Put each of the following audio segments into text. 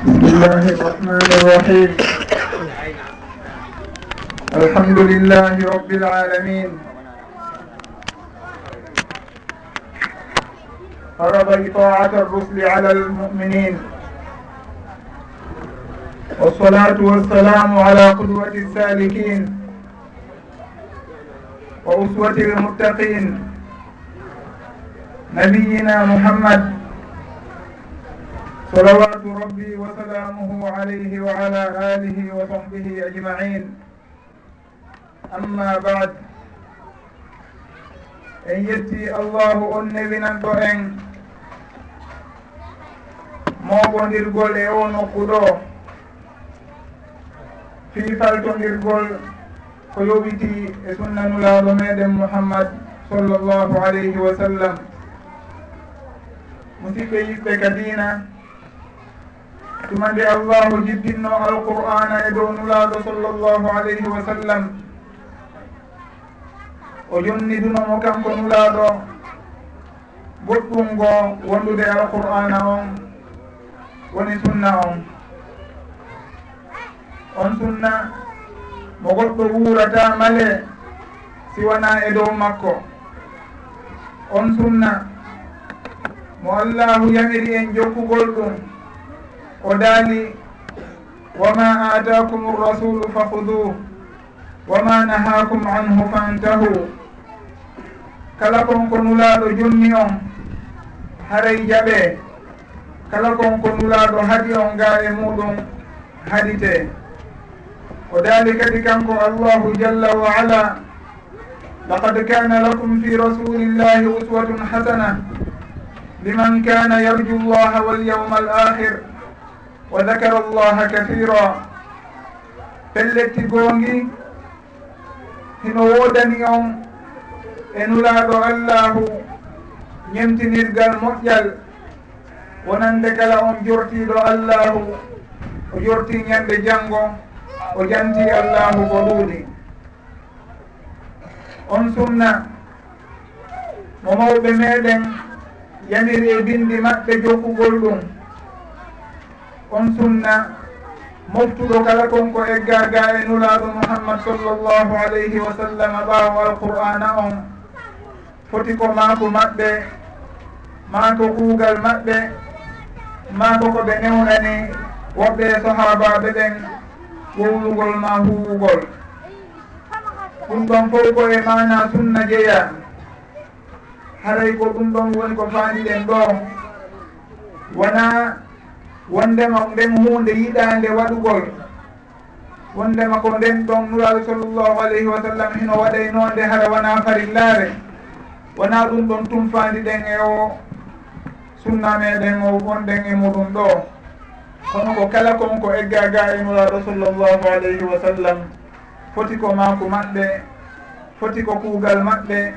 بسم الله الرحمن الرحيم الحمد لله رب العالمين فرض إطاعة الرسل على المؤمنين والصلاة والسلام على قدوة السالكين وأسوة المتقين نبينا محمد صلوات ربي وسلامه عليه وعلى آله وصحبه أجمعين. أما بعد. en yetti allahu on newinanɗo en moɓodirgol e o nokku ɗo fiifaltodirgol ko yowiti e sunnanulaaɗo meɗen mouhammad sallllahu alayhi wa sallam musidɓe yiɓɓe kadina tuma nde allahu jibbinno alqur'ana e dow nulaaɗo sallllahu alayhi wa sallam. O jonnidunomo kanko nulaaɗo goɗɗum ngo wondude alqur'ana on woni sunna on. On sunna mo goɗɗo wuurata male siwana e dow makko. On sunna mo allahu yamiri en jokkugol ɗum. o daali wama atakum rasulu fahuduh wama nahakum anhu fantahu kala kon ko nulaaɗo jommi on haray jaɓe. Kala kon ko nulaaɗo haɗi on ga e muɗum haɗite. O daali kadi kanko allahu jalla wa ala laqad kana lakum fi rasulillahi uswatun hasana liman kana yarju llaha walyawma al akhir wa dakara allaha kathira. Pelletti goongi hino woodani on e nulaaɗo allahu ñemtinirgal moƴƴal. Wonande kala on jortiiɗo allahu o jorti ñande janngo o janti allahu ko ɗuuɗi on sunna mo mawɓe meɗen yamiri e bindi maɓɓe jokkugol ɗum. on sunna moftuɗo kala konko egga ga e, e nulaɗo mouhammad sallllahu alayhi wa sallam ɓaawo alqur'ana on. Foti ko maako maɓɓe maako kuugal maɓɓe maako ko ɓe newnani woɓɓe e sahabaɓe ɓen wowlugol ma huwugol. Ɗum ɗon fof ko e mana sunna jeeya. Haray ko ɗum ɗon woni ko faandiɗen ɗo wona wondema nden hunde yiɗande waɗugol. wondema ko nden ɗon nuraɗo sallllahu alayhi wa sallam hino waɗaynonde hara wona farillare wona ɗum ɗon tumfandi ɗen e o sunna meɗen o wonɗen e muɗum ɗo. kono ko kala kon ko eggaga e nuraɗo sallllahu alayhi wa sallam. foti ko maako maɓɓe foti ko kuugal maɓɓe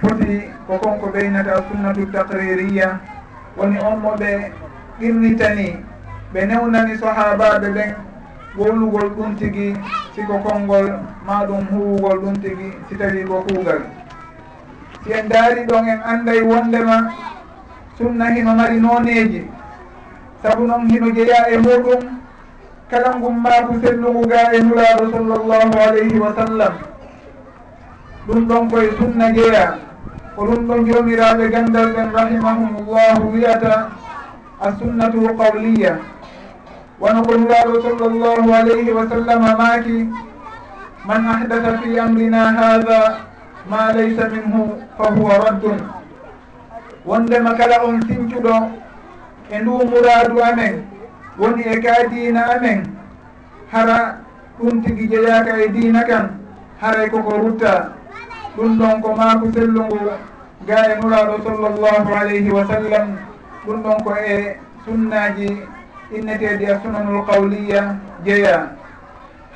foti ko konko ɓeynata sunnatu takririya woni on mo ɓe irritani. Ɓe newnani sahabaɓe ɓen wowlugol ɗum tigi siko konngol ma ɗum huwugol ɗum tigi si tawi ko kuugal. Si en daari ɗon en anday wondema sunna hino mari nooneeji. Sabu noon hino jeeya e muɗum kala ngum maako sellugu ga e nuraaɗo sallllahu alayhi wa sallam. Ɗum ɗon koye sunna jeeya. Ko ɗum ɗon joomiraaɓe ganndal ɓen rahimahumullahu wiyata السنة قولية ونقول له alayhi wa sallama maaki man من fi amrina hada ma laysa minhu fa huwa raddun. Wondema kala on sincuɗo e ndu muradu amen woni e ka diina amen hara ɗum tigi jeyaka e diina kan haray koko rutta. Ɗum ɗon ko maako sellungu ga e nuraɗo sallllahu alayhi wa sallam. ɗum ɗon ko e sunnaji inneteɗi a e sunanul qawliya jeeya.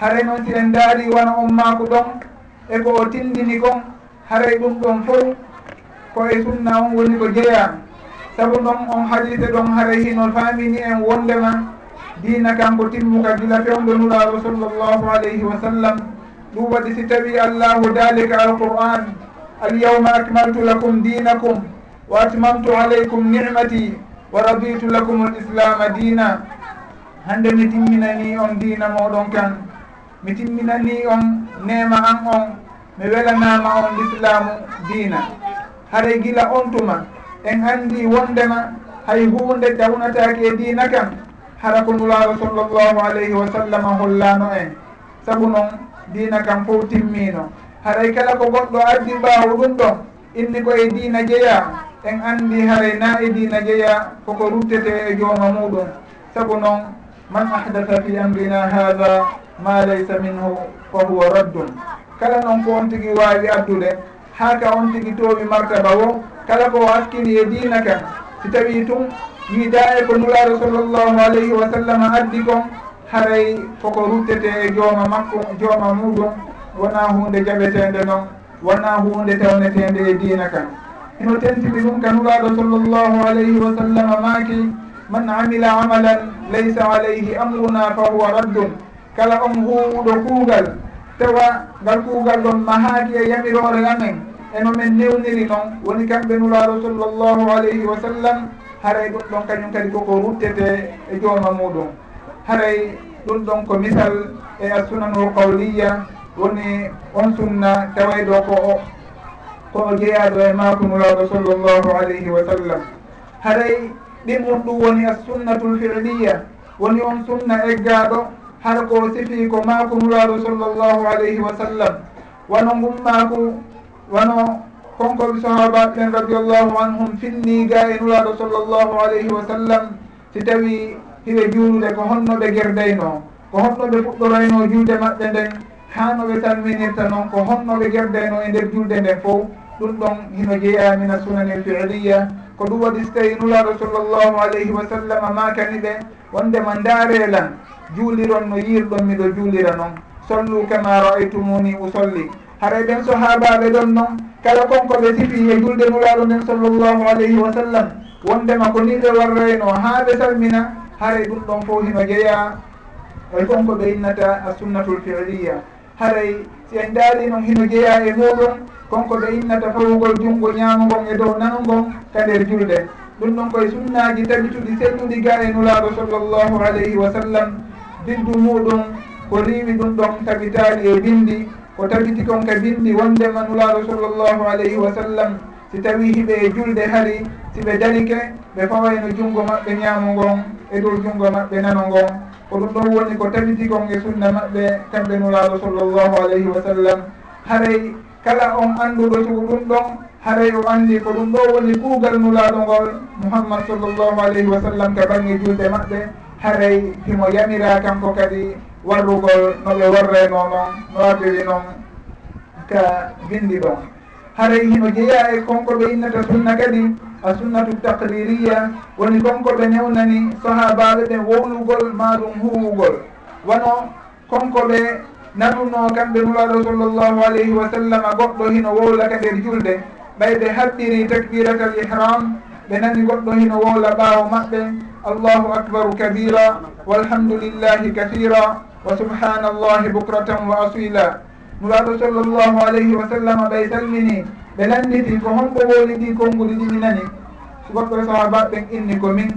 Haray noon siɗen daari wona on maako ɗon e ko o tindini kon haray ɗum ɗon fof ko e sunna on woni ko jeeya. Saabu ɗon on hadise ɗon haray hino famini en wondema dina kanko timmuka gila fewɗo nuraɗo sallllahu alayhi wa sallam. Ɗum waɗi si tawi allahu dalika alqur'an alyawma akmaltu lakum dinakum wa atmamtu aleykum nicmati wa raditu lakum l islama diina. Hande mi timminani on dina moɗon kan. Mi timminani on nema an on. Mi welanama on l'islamu dina haɗay gila on tuma en andi wondema hay hunde dawnataki e dina kan hara ko nulaɗo sallllahu alayhi wa sallam hollano en. Saabu noon dina kan fof timmino haɗay kala ko goɗɗo addi ɓawo ɗum ɗon inni ko e diina jeeya en anndi haray naidina jeeya koko ruttete e jooma muɗum. Sabu noon man ahdatha fi amrina hada ma laysa minhu fa huwa raddun. Kala noon ko on tigi waawi addude haa ka on tigi toowi martaba wo kala ko hakkili e diina kan. Si tawi tun yiida e ko nulaaɗo sallllahu alayhi wa sallam addi kon haray koko ruttete e jooma makko jooma muɗum. Wona hunde jaɓetende noon wona hunde tewnetende e diina kan. ino tentini ɗum ka nuraɗo sallllahu alayhi wa sallam maaki man amila amalan laysa alayhi amruna fa huwa raddun. Kala on huuɗo kuugal tawa ngal kuugal ɗon mahaaki e yamirore amen. Eno men newniri noon woni kamɓe nuraɗo sallllahu alayhi wa sallam. Haray ɗum ɗon kañum kadi koko ruttete e jooma muɗum. Haray ɗum ɗon ko misal e a sunanul qawliya woni on sunna tawayɗo ko o. ko o jeeyaɗo e makunuraɗo sallllahu alayhi wa sallam. Haray ɗimum ɗum woni a sunnatul firliya woni on sunna eggaɗo har ko sifi ko makunuraɗo sallllahu alayhi wa sallam. Wano gummaku wano konkoɓe sahaba ɓen radiallahu anhum finni ga e nuraɗo sallllahu alayhi wa sallam si tawi hiɓe juulude ko honnoɓe gerdayno ko honnoɓe fuɗɗorayno juude maɓɓe nden hanoɓe salminirta noon ko honnoɓe gerdayno e nder julde nden fof ɗum ɗon hino jeeya mina sunani lfiliya ko ɗum waɗi so tawi nulaaɗo sallllahu alayhi wa sallam makani ɓe? Wondema ndaarelan juuliron no yirɗon miɗo juulira noon sollu kama raaytumuni usolli. Haray ɓen sahabaɓe ɗon noon kala konko ɓe sifi e julde nulaaɗo nden sallllahu alayhi wa sallam. Wondema ko ni ɓe warrayno haa ɓe salmina haray ɗum ɗon fof hino jeeya. E konkoɓe innata a sunnatul filiya. haray si en daari noon hino jeeya e muɗum konko ɓe innata fawugol junngo ñaamu e dow nanugon ka nder julde. Ɗum ɗon koye sunnaji tabituɗi selluɗi ga e nulaaɗo sallllahu alayhi wa sallam. Biddu muɗum ko riwi ɗum ɗon tabitaali e bindi ko tabiti kon ka bindi wondema nulaaɗo sallllahu alayhi wa sallam. Si tawi hiɓe e julde hari si ɓe darike ɓe fawayno junngo maɓɓe ñaamu ngon e dow junngo maɓɓe nano ngon kono ɗon woni ko tabiti kon e sunna maɓɓe kamɓe nuraaɗo sallllahu alayhi wa sallam. Haray kala on annduɗo cugu ɗum ɗon haray o anndi ko ɗum ɗo woni kuugal nulaaɗo ngol muhammad sallllahu alayhi wa sallam ka baŋnge julde maɓɓe. Haray himo yamira kanko kadi warrugol no ɓe warrayno noon no addiri noon ka bindi ɗon. haray hino jeeya e konko ɓe innata sunna kadi a sunnatu taqririya woni konko ɓe newnani sahabaɓe ɓe wowlugol ma ɗum huwugol. Wono konko ɓe nanuno kamɓe nuraɗo sallllahu alayhi wa sallam goɗɗo hino wowlaka nder julde. Ɓay ɓe haɓɓiri takbiratal ihram ɓe nani goɗɗo hino wowla ɓaawo maɓɓe. Allahu akbaru kabira walhamdulillahi kathira wa subhanallahi bukratan wa asila. nuraɗo sallllahu alayhi wa sallam ɓay salmini ɓe landiti ko honko woni ɗi konnguɗi ɗi nani. Sugoɓɓe sahabaɓen inni ko min.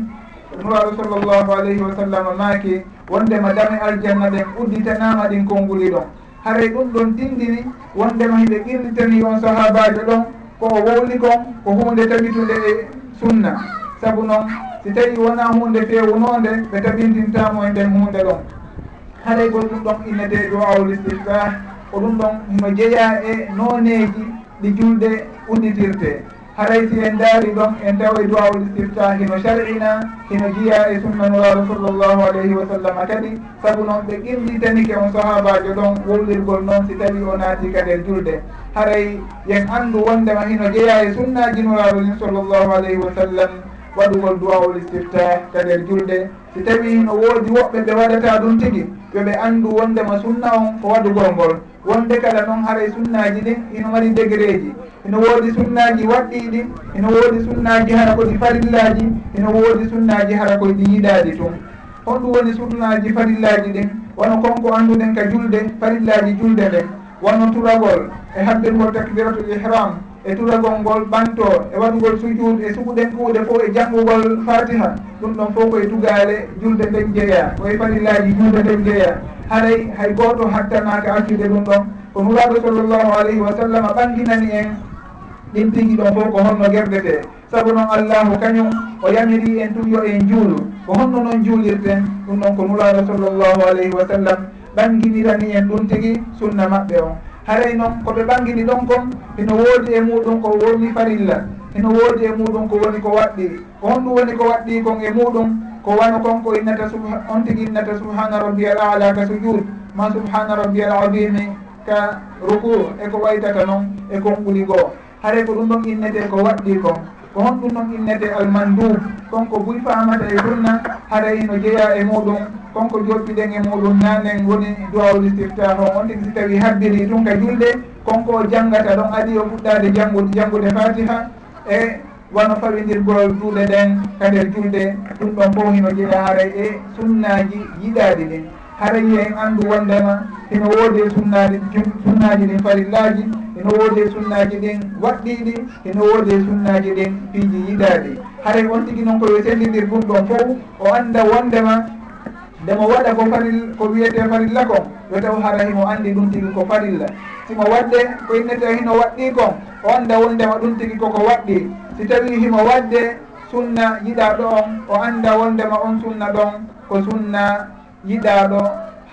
Nuraɗo sallllahu alayhi wa sallam maaki wondema dame aljanna ɗen udditanama ɗin konnguli ɗon. Haray ɗum ɗon tindini wondema hiɓe ɓirritani on sahabajo ɗon ko o wowli kon ko hunde tabitude e sunna. Saabu noon si tawi wona hunde fewunode ɓe tabintintamo e nden hunde ɗon. Haray gol ɗum ɗon innete duwawul istifah ko ɗum ɗon mo jeeya e noneji ɗi julde udditirte haray si en daari ɗon en tawa duwaw istifta hino shar'ina hino jiya e sunna nuraɗo sallllahu alayhi wa sallam. Kadi saabu noon ɓe ginditanike on sahabajo ɗon wolɗirgol noon si tawi o naati kadi e julde haray yen anndu wondema hino jeeya e sunnaji nuraɗo ɗin sallllahu alayhi wa sallam. waɗugol duwawol istiftah kadi e julɗe si tawi no woodi woɓɓe ɓe waɗata ɗum tigi yoɓe anndu wondema sunna on ko waɗugol ngol. Wonde kala noon haray sunnaji ɗin ino mari degré ji ino woodi sunnaji waɗɗiɗi ino woodi sunnaji hara koɗi farillaji ino woodi sunnaji hara koyɗi yiɗaɗi tun. Honɗum woni sunnaji farillaji ɗin. Wono konko annduɗen ka julde farillaji julde nden wono turagol e habbirgol takbiratul ihram. e turagol ngol ɓanto e waɗugol sujud e suɓuɗen kuuɗe fof e janngugol fatiha. Ɗum ɗon fof koye tugale julde nden jeeya koye fadillaji julde nden jeeya. Haray hay goto hattanaka accude ɗum ɗon. Ko nuraɗo sallllahu alayhi wa sallam ɓanginani en ɗin tigi ɗon fof ko holno gerdete saabu noon allahu kañum o yamiri en tum yo en juulu ko honno noon juulirten ɗum ɗon ko nuraɗo sallllahu alayhi wa sallam ɓanginirani en ɗum tigi sunna maɓɓe on. haray noon koɓe ɓangini ɗon kon ino woodi e muɗum ko woni farilla. Ino woodi e muɗum ko woni ko waɗɗi. Honɗum woni ko waɗɗi kon e muɗum ko wano kon ko innata on tigi innata subhana rabbi al ala ka sujud. Ma subhana rabbi al adimi ka ruku eko waytata noon e kon ɓuri goo. Haray ko ɗum ɗon innete ko waɗɗi kon. ko honɗum noon innete almandub konko buy famata e sunna haray no jeeya e muɗum. Konko joɓɓiɗen e muɗum nanen woni duwawul istiftaha on on tigui so tawi habbiri ɗum ka julde konko o janggata ɗon adi o fuɗɗade janggude janggude fatiha. E wano fawidirgol juuɗe ɗen ka nder julde ɗum ɗon fof hino jeeya haray e sunnaji yiɗaɗi ɗin harayi en anndu wondema ino woodi e sunnaji sunnaji ɗin farillaji ino woodi e sunnaji ɗin waɗɗiɗi ino woodi e sunnaji ɗin piiji yiɗaɗi haray on tigui noon koyo sellidir ɗum ɗon fof o anda wondema ndemo waɗa ko faril ko wiyete farilla kon yo taw hara himo andi ɗum tigui ko farilla. Simo waɗde ko innete hino waɗɗi kon o anda wondema ɗum tigui koko waɗɗi. Si tawi himo waɗde sunna yiɗa ɗo on o anda wondema on sunna ɗon ko sunna yiɗaɗo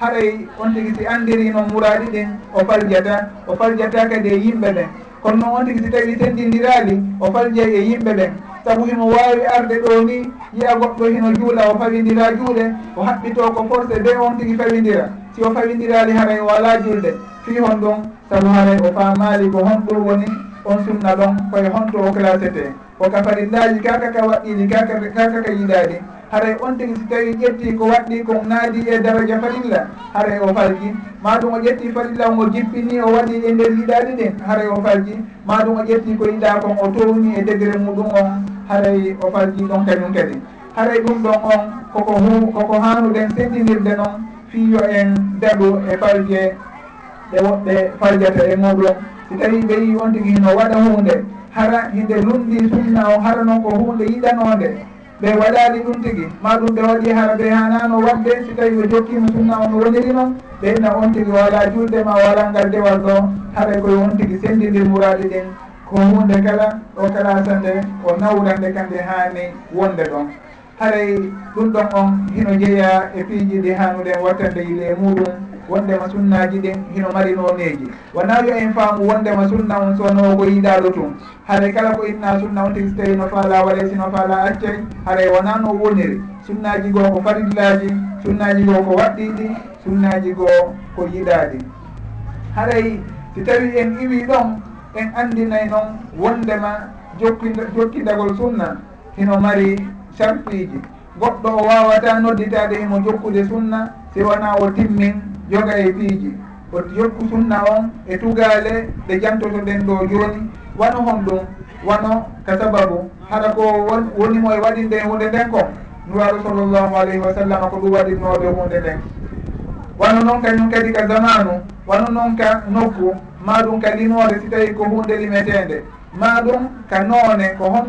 haray on tigui si andirino muraɗi ɗin o faljata o faljata kadi e yimɓe ɓen. Kono noon on tigui si tawi sendidirali o faljay e yimɓe ɓen. Saabu himo wawi arde ɗo ni yiya goɗɗo hino juula o fawidira juuɗe o haɓɓito ko forcé be on tigui fawidira si o fawidirali haray o ala julde fi hon ɗum saabu haray o famali ko honɗum woni on sunna ɗon koye honto o classete. Ko kafarillaji kaka ka waɗɗiɗi kaka kaka ka yiɗaɗi haray on tigi si tawi ƴetti ko waɗɗi ko naadi e daraja farilla haray o falji maɗum o ƴetti farilla o jippini o waɗi e nder yiɗaɗi ɗen haray o falji maɗum o ƴetti ko yiɗa kon o towni e degré muɗum on. Haray o falji ɗon kañum kadi. Haray ɗum ɗon on koko hu koko hanuɗen sendinirde noon fiyo en daɗu e falje ɗe woɓɓe faljata e muɗum. Si tawi ɓe yi on tigi hino waɗa hunde hara hinde lundi sunna o hara noon ko hunde yiɗanode ɓe waɗali ɗum tigui ma ɗum ɓe waɗi hara ɓe hanano wadde si tawi ɓe jokkima sunna on no wonirima ɓeyna on tigui wala juldema wala ngal dewal ɗo haɗa koye on tigui sendidir muraɗi ɗin ko hunde kala o kala sande o nawrande kande hani wonde ɗon. haray ɗum ɗon on hino jeeya e piiji ɗi hanuɗen wattande yile e muɗum wondema sunnaji ɗin hino marinoneji wona yo en faamu wondema sunna on sono ko yiɗaɗo tun. Haray kala ko inna sunna on tigi so tawi no faala waɗe sino faala accay haray wona no woniri sunnaji goo ko farillaji sunnaji goo ko waɗɗiɗi sunnaji goo ko yiɗaɗi haray si tawi en iwi ɗon en andinay noon wondema jokkinda jokkidagol sunna hino mari sarpiiji goɗɗo o wawata nodditade himo jokkude sunna si wona o timmin joga e piiji. O jokku sunna on e tugale ɗe jantotoɗen ɗo joni wano hon ɗum wano ka sababu. Haɗa ko wonimo e waɗinde hunde nden ko? Nuwaru sallllahu alayhi wa sallam ko ɗum waɗinnoɓe hunde nden. Wano noon kañum kadi ka zamanu wano noon ka nokku maɗum ka linore si tawi ko hunde limetede maɗum ka noone ko hon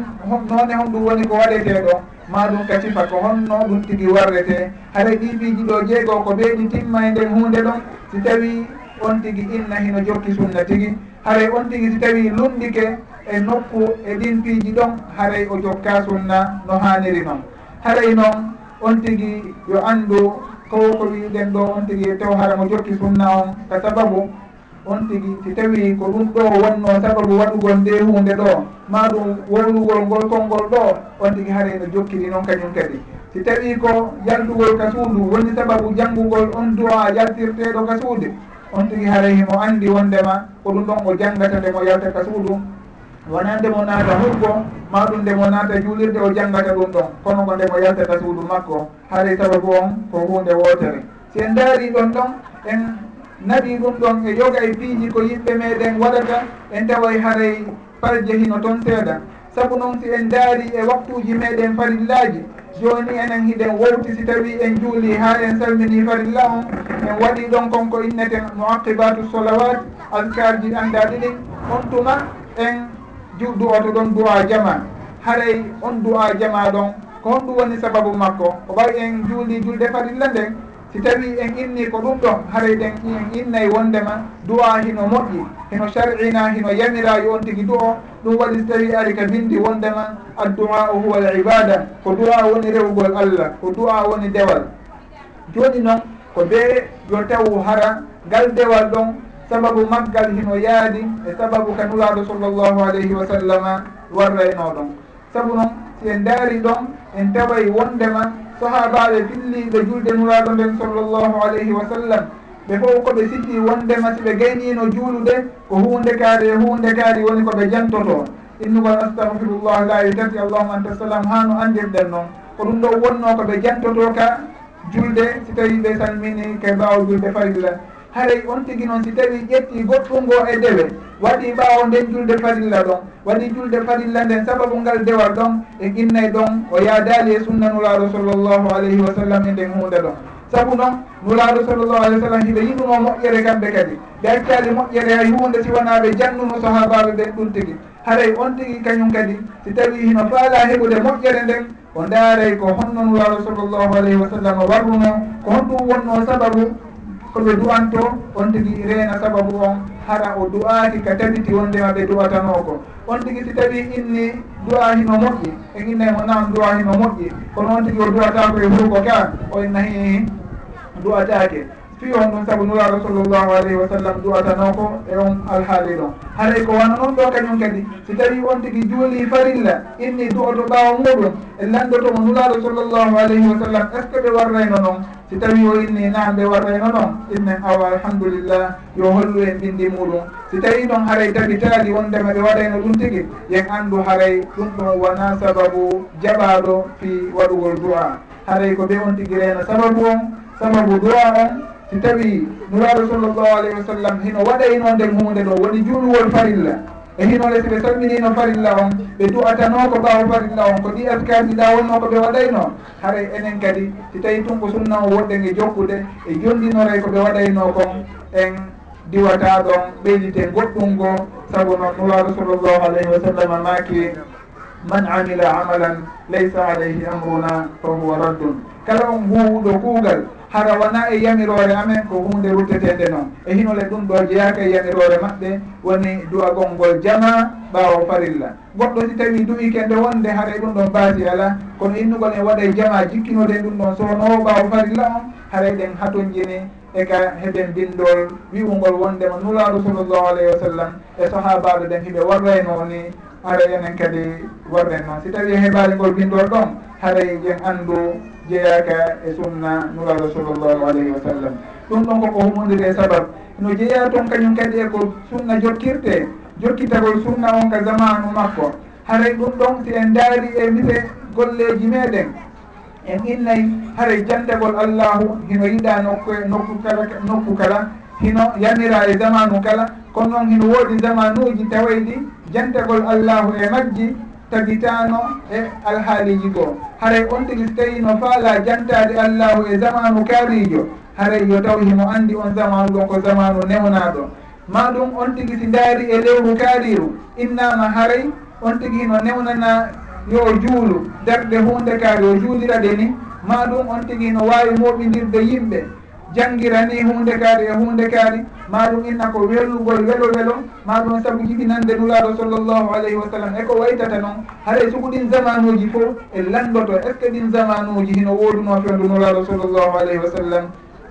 noone hon ɗum woni ko waɗeteɗo ma ɗum katifa ko honno ɗum tigui warrete. Haɗa ɗiɓiji ɗo jeego ko ɓeeɗi timma e nden hunde ɗon. Si tawi on tigui inna hino jokki sunna tigui haray on tigui si tawi lumɗike e nokku e ɗin piiji ɗon haray o jokka sunna no haniri noon haray noon on tigui yo andu ko ko wiɗen ɗo on tigui taw hara mo jokki sunna on ka sababu on tigi si tawi ko ɗum ɗo wonno sababu waɗugol nde hunde ɗo ma ɗum wolnugol ngol konngol ɗo on tigi no jokkiri noon kañum kadi. Si tawi ko yaldugol ka suudu woni sababu janngugol on duwa yaltirteɗo ka suude on tigi haray himo anndi wondema ko ɗum ɗon o janngata nde mo yalta ka suudu. Wona nde mo naata hurgo ma ɗum nde mo naata juulirde o janngata ɗum ɗon. Kono ko nde mo yalta ka suudu makko haare sababu on ko hunde wootere. Si en ndaari ɗon ɗon en naɗi ɗum ɗon e yoga e piiji ko yimɓe meɗen waɗata en taway haray parje hino toon seeɗa. Saabu noon si en daari e waktuji meɗen farillaji joni enen hiɗen wowti si tawi en juuli ha en salmini farilla on en waɗi ɗon konko inneten moaqibatu solawat askar ji anda ɗiɗin on tuma en du'oto ɗon du'a jama. Haray on du'a jama ɗon ko honɗum woni sababu makko. Ko ɓay en juuli julde farilla nden si tawi en inni ko ɗum ɗon haray ɗen en innay wondema duwa hino moƴƴi hino sharina hino yamira yo on tigi du o ɗum waɗi so tawi ari ka bindi wondema addu'a o huwa al ibada ko du'a woni rewugol allah ko du'a woni dewal. Joni noon ko be yo taw hara ngal dewal ɗon sababu maggal hino yaadi e sababu ka nulaaɗo sallllahu alayhi wa sallama warra e noo ɗon. Sabu noon si en daari ɗon en taɓay wondema sahabaɓe filliɓe julde nuraɗo nden sallllahu alayhi wa sallam. Ɓe fof koɓe sikki wondema si ɓe gaynino juulude ko hunde kaari e hunde kaari woni koɓe jantoto. Innugol astahfirullah laawi e tati allahuma anta salam ha no andirɗen noon. Ko ɗum ɗo wonno koɓe jantoto ka julde si tawi ɓe salmini ke mbawa julde farilla haray on tigi noon si tawi ƴetti goɗɗum ngo e dewe waɗi ɓaawo nden julde farilla ɗon waɗi julde farilla nden sababu ngal dewal ɗon e qinnay ɗon o yaadali e sunna nulaaɗo sallllahu alayhi wa sallam e nden hunde ɗon. Sabu noon nulaaɗo sallllahu alih wa sallam hiɓe yiɗuno moƴƴere kamɓe kadi. Ɓe accali moƴƴere hay hunde si wonaaɓe jannuno sahabaɓe ɓen ɗum tigi. Haray on tigi kañum kadi si tawi hino faala heɓude moƴƴere nden o ndaaray ko honno nulaaɗo sallllahu alayhi wa sallam warruno ko honɗum wonno sababu koɓe du'anto on tigui reena sababu on hara o du'aki ka tabiti wondema ɓe duwatano ko on tigui si tawi inni du'ahimo moƴƴi e innay mo nam du'ahimo moƴƴi kono on tigui o du'atako e huuko ka o nahi du'atake fi on ɗum saabu nuraaɗo sallllahu alayhi wa sallam duwatano ko e on alhaali ɗon. Haray ko wana noon ɗo kañum kadi. Si tawi on tigi juuli farilla inni duwoto ɓaawo muɗum e landotomo nuraaɗo sallllahu alayhi wa sallam est ce que ɓe warrayno noon si tawi o inni nan ɓe warrayno noon innen awa alhamdulillah yo hollu en ɓindi muɗum. Si tawi ɗon haray tabitaali wondema ɓe waɗayno ɗum tigi yen anndu haray ɗum ɗon wona sababu jaɓaɗo fi waɗugol duwa haray ko ɓe on tigi reeno sababu on sababu duwa on si tawi nuraɗo sallllahu alayhi wa sallam hino waɗa noon nden hunde ɗo woni juuluwol farilla. E hinole so ɓe salminino farilla on ɓe du'atano ko ɓaawo farilla on ko ɗi askaji ɗa wonno ko ɓe waɗayno. Haray enen kadi si tawi tunko sunna o woɗɗen e jokkude e jonɗinoray ko ɓe waɗayno kon en diwata ɗon ɓeydite goɗɗum ngo saabu noon nuraɗo sallllahu alayhi wa sallam maki man amila amalan laysa alayhi amruna fa huwa raddun. Kala on huwuɗo kuugal. hara wona e yamirore amen ko hunde ruttetede noon e hinole ɗum ɗo jeyaka e yamirore maɓɓe woni duwagol ngol jama ɓawo farilla. Goɗɗo si tawi duwi kende wonde haara ɗum ɗon baasi ala. Kono innugol en waɗa jama jikkinode ɗum ɗon sownowo ɓawo farilla on haray ɗen hatonjini e ka heɓen dindol wi'ugol wondema nulaɗo sallllahu alayhi wa sallam e sahabaɓe ɗen hiɓe warrayno ni haray enen kadi warren noon si tawi e heɓali ngol bindol ɗon haray yen anndu jeeyaka e sunna nuraɗo sallllahu alayhi wa sallam. Ɗum ɗon koko humodiri e sabab. No jeeya toon kañum kadi e ko sunna jokkirte jokkitagol sunna on ka zamanu makko. Haray ɗum ɗon si en daari e mise golleji meɗen en innayi haray jandegol allahu hino yiɗa nokku e nokku kala nokku kala hino yamira e zamanu kala. Kono noon hino woodi zamanuji tawayi jantagol allahu e majji tagitano e alhaaliji goo. Haray on tigi so tawi no faala jantade allahu e zamanu kaarijo haray yo taw himo andi on zamanu ɗon ko zamanu newnaɗo ma ɗum on tigi si daari e lewru kaariru. Innama haray on tigi hino newnana yo juulu. Darde hunde kaari o juuliraɗe ni. Ma ɗum on tigi no wawi moɓidirde yimɓe. janggirani hunde kaari e hunde kaari e ma ɗum inna ko wellugol welo welo. Ma ɗum saabu jibinande nulaaɗo sallllahu alayhi wa sallam. Eko waytata noon haɗay sugu ɗin zamanuji fof e landoto est ce que ɗin zamanuji hino wooduno fendu nulaaɗo sallllahu alayhi wa sallam?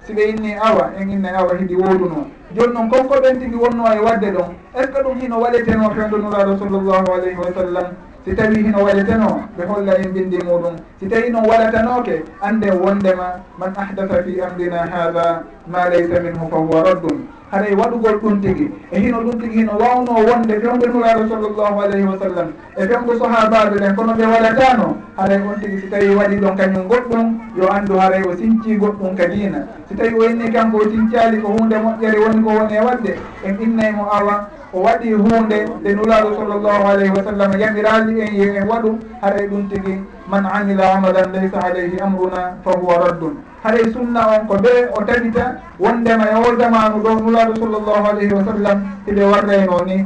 Si ɓe inni awa en inne awa hiɗi wooduno. Joni noon konko ɓen tigi wonno e wadde ɗon est ce que ɗum hino waɗeteno fendu nulaaɗo sallllahu alayhi wa sallam? si tawi hino waɗeteno ɓe holla en bindi muɗum. Si tawi noon waɗatanoke ande wondema man ahdata fi amrina hada ma laysa minhu fa huwa raddum haɗay waɗugol ɗum tigui e hino ɗum tigui hino wawno wonde fewɓe nuraɗo sallllahu alayhi wa sallam. E fewɓe sahabaɓe ɗen kono ɓe waɗatano haɗay on tigui si tawi waɗi ɗon kañum goɗɗum yo andu haray o sinci goɗɗum ka diina. Si tawi o inni kanko o sincali ko hunde moƴƴere woni ko woni e waɗde en innaymo awa o waɗi hunde nde nulaɗo sallllahu alayhi wa sallam yamirali en yo en waɗum haray ɗum tigi man amila amalan laysa alayhi amruna fa huwa raddun. Haray sunna on ko be o tabita wondema e o jamanu ɗo nulaɗo sallllahu alayhi wa sallam hiɓe warrayno ni.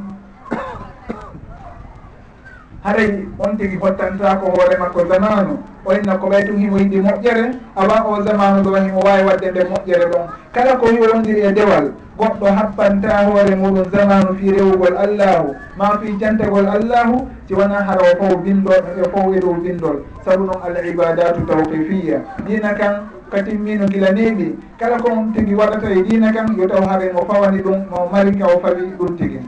haray on tigi fottantako hoore makko zamanu. O inna ko ɓay tum himo yiɗi moƴƴere avant o zamanu ɗo himo wawi wadde nde moƴƴere ɗon. Kala ko yiwondiri e dewal goɗɗo happanta hoore muɗum zamanu fi rewugol allahu. Ma fi jantagol allahu si wona hara o fof bindol e fof e dow bindol saabu ɗum al ibadatu tawqifiya. Dina kan ka timmino gila neɗi kala ko on tigi waɗata e dina kan yo taw haare mo fawani ɗum mo mari ka o fawi ɗum tigi.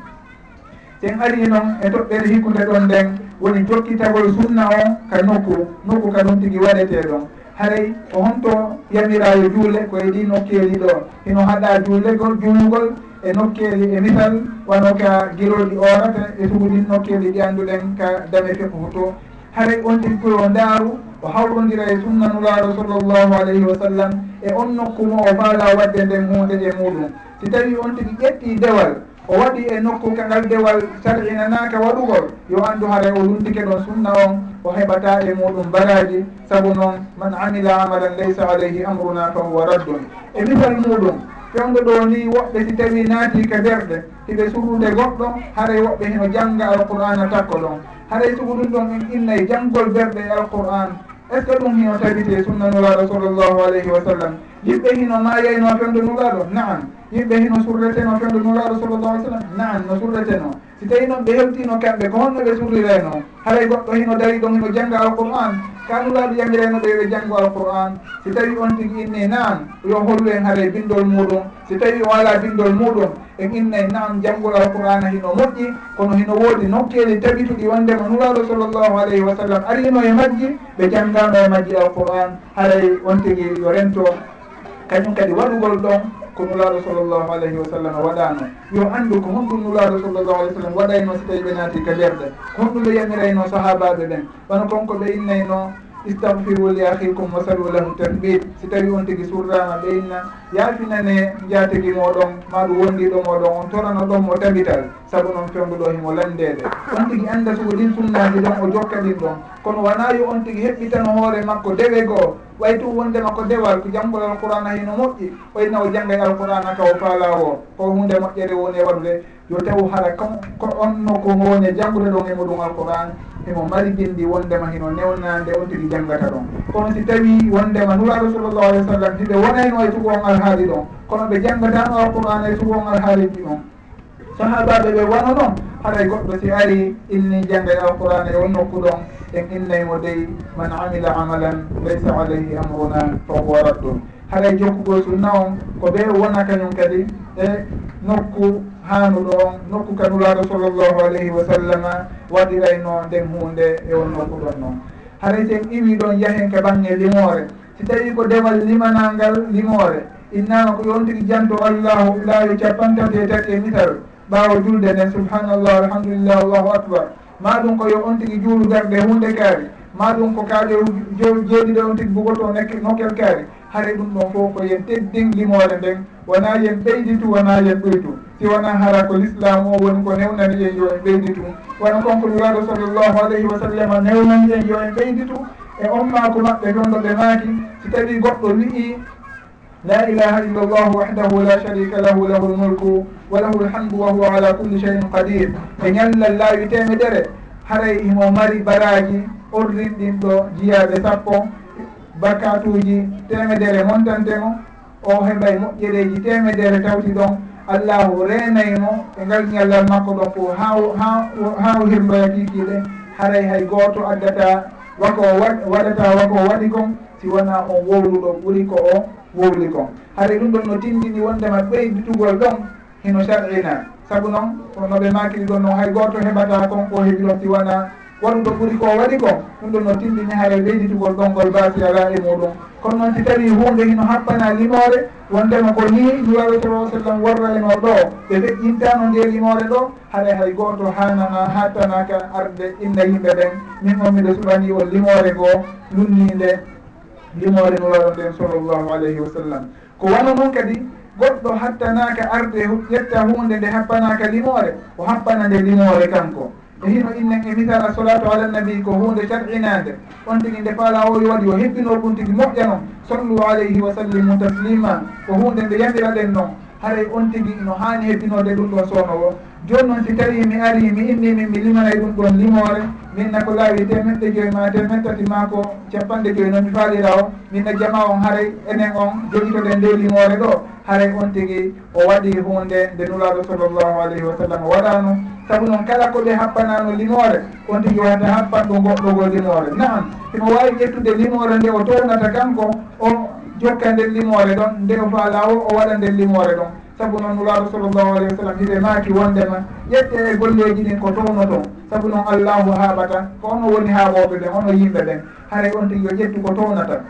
ten ari noon e toɓɓere hikkude ɗon nden woni jokkitagol sunna o ka nokku nokku ka ɗum tigi waɗete ɗon. Haray o honto yamirayo juule koye ɗi nokkeeli ɗo. Hino haɗa juulegol juulugol e nokkeeli e misal wano ka giloɗi orata e suguɗin nokkeeli ɗi annduɗen ka dame fefuhu to. Haray on tigi tiggoyo ndaaru o hawrondira e sunnanulaɗo sallllahu alayhi wa sallam e on nokku mo o faala wadde nden hunde e muɗum si tawi on tigi ƴetti dewal o waɗi e nokku kangal dewal sarɗinanaka waɗugol. Yo anndu haray o luntike ɗon sunna on o heɓata e muɗum baraji saabu noon man amila amalan laysa alayhi amruna fa huwa raddun. E misal muɗum ƴonɗo ɗo ni woɓɓe si tawi naati ka derɗe hiɓe surude goɗɗo haray woɓɓe heno jangga alqur'ana takko ɗon. Haray sugu ɗum ɗon en innay janggol berɗe e alqur'an. Est ce que ɗum hino tabite sunna nuraɗo sallllahu alayhi wa sallam? Yimɓe hino mayayno fendu nulaɗo naam. yimɓe hino surreteno fendu nuraɗo sallllahu alih sallam nan no surreteno si tawi noon ɓe hewtino kamɓe ko honno ɓe surrireno haray goɗɗo hino dari ɗon hino jangga alqur'an. Kanulaɗo yamireno ɓe ɓe janggo alqur'an. Si tawi on tigui inni nan yo hollu en haray bindol muɗum. Si tawi o ala bindol muɗum en innayi nan janggol alqur'ana hino moƴƴi kono hino woodi nokkeli tabituɗi wondema nuraɗo sallllahu alayhi wa sallam arino e majji ɓe janggano e majji alqur'an. Haray on tigui yo rento. Kañum kadi waɗugol ɗon ko nulaaɗo sallllahu alayhi wa sallam waɗano. Yo anndu ko honɗum nulaaɗo sallllahu alayhi w sallam waɗayno so tawi ɓe naati ka lerde ko honɗum ɓe yamirayno sahabaɓe ɓen. Wana konko ɓe innayno istahfiru li ahikum wa salu lahu tasbid si tawi on tigi surrama ɓeynna yaafinane jatigi moɗon maɗum wondiɗo moɗon on torano ɗon mo tabital saabu noon fenguɗo himo landede. On tigi anda sugo ɗin sunnaji ɗon o jokka ɗin ɗon. Kono wona yo on tigi heɓɓitan hoore makko dewe goo way tum wondema ko dewal ko janngol alqurana hino moƴƴi wayna o jangga alqurana ka o faala o ko hunde moƴƴere woni e waɗude. Yo taw hara ko onno ko woni janngude ɗon e muɗum alqurana emo mari gindi wondema hino newnande on tigui janggata ɗon. Kono si tawi wondema nuraɗo sallllahu alih w sallam hiɓe wonayno heno e tugol alhaali ɗon kono ɓe janggatano alqouran e, e tugol alhaaliji ɗon. Sahabaɓe ɓe wano ɗon haray goɗɗo si ari inni jangga e e on nokku ɗon en innaymo dey man amila amalan laysa alayhi amruna fahuwa raddun. Haray jokkugol sunna on ko ɓe wona kañum kadi e nokku haanu ɗon nokku kanulaaɗo sallllahu alayhi wa sallama waɗirayno nden hunde e won nokku ɗon noon haray sen iwi ɗon yahen ke bange limore. Si tawi ko demal limanalngal limore innama ko yontiri janto allahu laawi capantati e tati e misal ɓaawo julde nden subhanallah alhamdulillah allahu akbar. Maɗum ko yo on tigi juulugarde hunde kaari maɗum ko kaaƴe jeeɗiɗo on tigi bugoto nokkel kaari. haare ɗum ɗon fof ko yen teddin limore nden. Wona yen ɓeyditu wona yen ɓoytu si wona hara ko l'islam o woni ko newnani en yo en ɓeyditu. Wona konko nuraɗo sallllahu alayhi wa sallam newnani en yo en ɓeyditu. E on ummako maɓɓe ɗon ɗo ɓe maaki. Si tawi goɗɗo wi'i la ilaha illa llah wahdahu la sharika lahu lahu lmulku wa lahu lhamdu wa huwa ala kulli cheyin qadir. E ñallal laawi temedere haray imo mari baraji orlin ɗin ɗo jiyaɓe sappo. bakatuji temedere montantemo o heɓay moƴƴereji temedere tawti ɗon. Allahu renaymo e ngal ñallal makko ɗon fof ha ha ha hirloya kikiɗe haray hay goto addata wako waɗata wako waɗi kon si wona on wowluɗo ɓuuri ko o wowli kon haray ɗum ɗon no tindini wondema ɓeydutugol ɗon hino sar'ina saabu noon noɓe makiri ɗon noon hay goto heɓata kon o heɓi ɗon si wona wonko ɓuri ko waɗi ko ɗum ɗon no tindini haye leyditugol ɗongol baatiyaɗa e muɗum. Kono noon si tawi hunde hino happana limore wondema ko ni duwawetoroo sallam worra eno ɗo ɓe feƴƴintano nde limore ɗo haɗa hay goto hanana hattanaka arde inna yimɓe ɓen min on miɗo suɓani o limore ngoo lunninde limore nuraɗo nden sallllahu alayhi wa sallam ko wano noon kadi goɗɗo hattanaka arde ƴetta hunde nde happanaka limore o happana nde limore kanko. e hino innen e misala solatu ala nabi ko hunde sar'inade on tigui nde faala ori waɗi o hebbino ɗum tigui moƴƴa noon sallu alayhi wa sallimu taslima ko hunde nde yamiraɗen noon haray on tigui no hani hebbinode ɗum ɗo sowno o joni noon si tawi mi ari mi innimi mi limanay ɗum ɗon limore minna ko laawi temeɗɗe joyi ma temeɗtati ma ko capanɗe joyi noon mi faalira o. Minna jama on haaray enen on jogitoɗen nde limore ɗo. Haaray on tigui o waɗi hunde nde nulaɗo sallllahu alayhi wa sallam waɗano saabu noon kala ko ɓe happanano limore on tigui wata happan ɗo goɗɗogol limore naam himo wawi ƴettude limore nde o townata kanko o jokka nden limore ɗon nde o faala o o waɗa nden limore ɗon. sabu noon nulaaɗo sallllahu alayhi wa sallam hiɓe maaki wondema ƴette e golleji ɗin ko towno ton sabu noon allahu haaɓata ko ono woni haaɓoɓe ɓen ono yimɓe ɓen haray on tigi yo ƴettu ko townata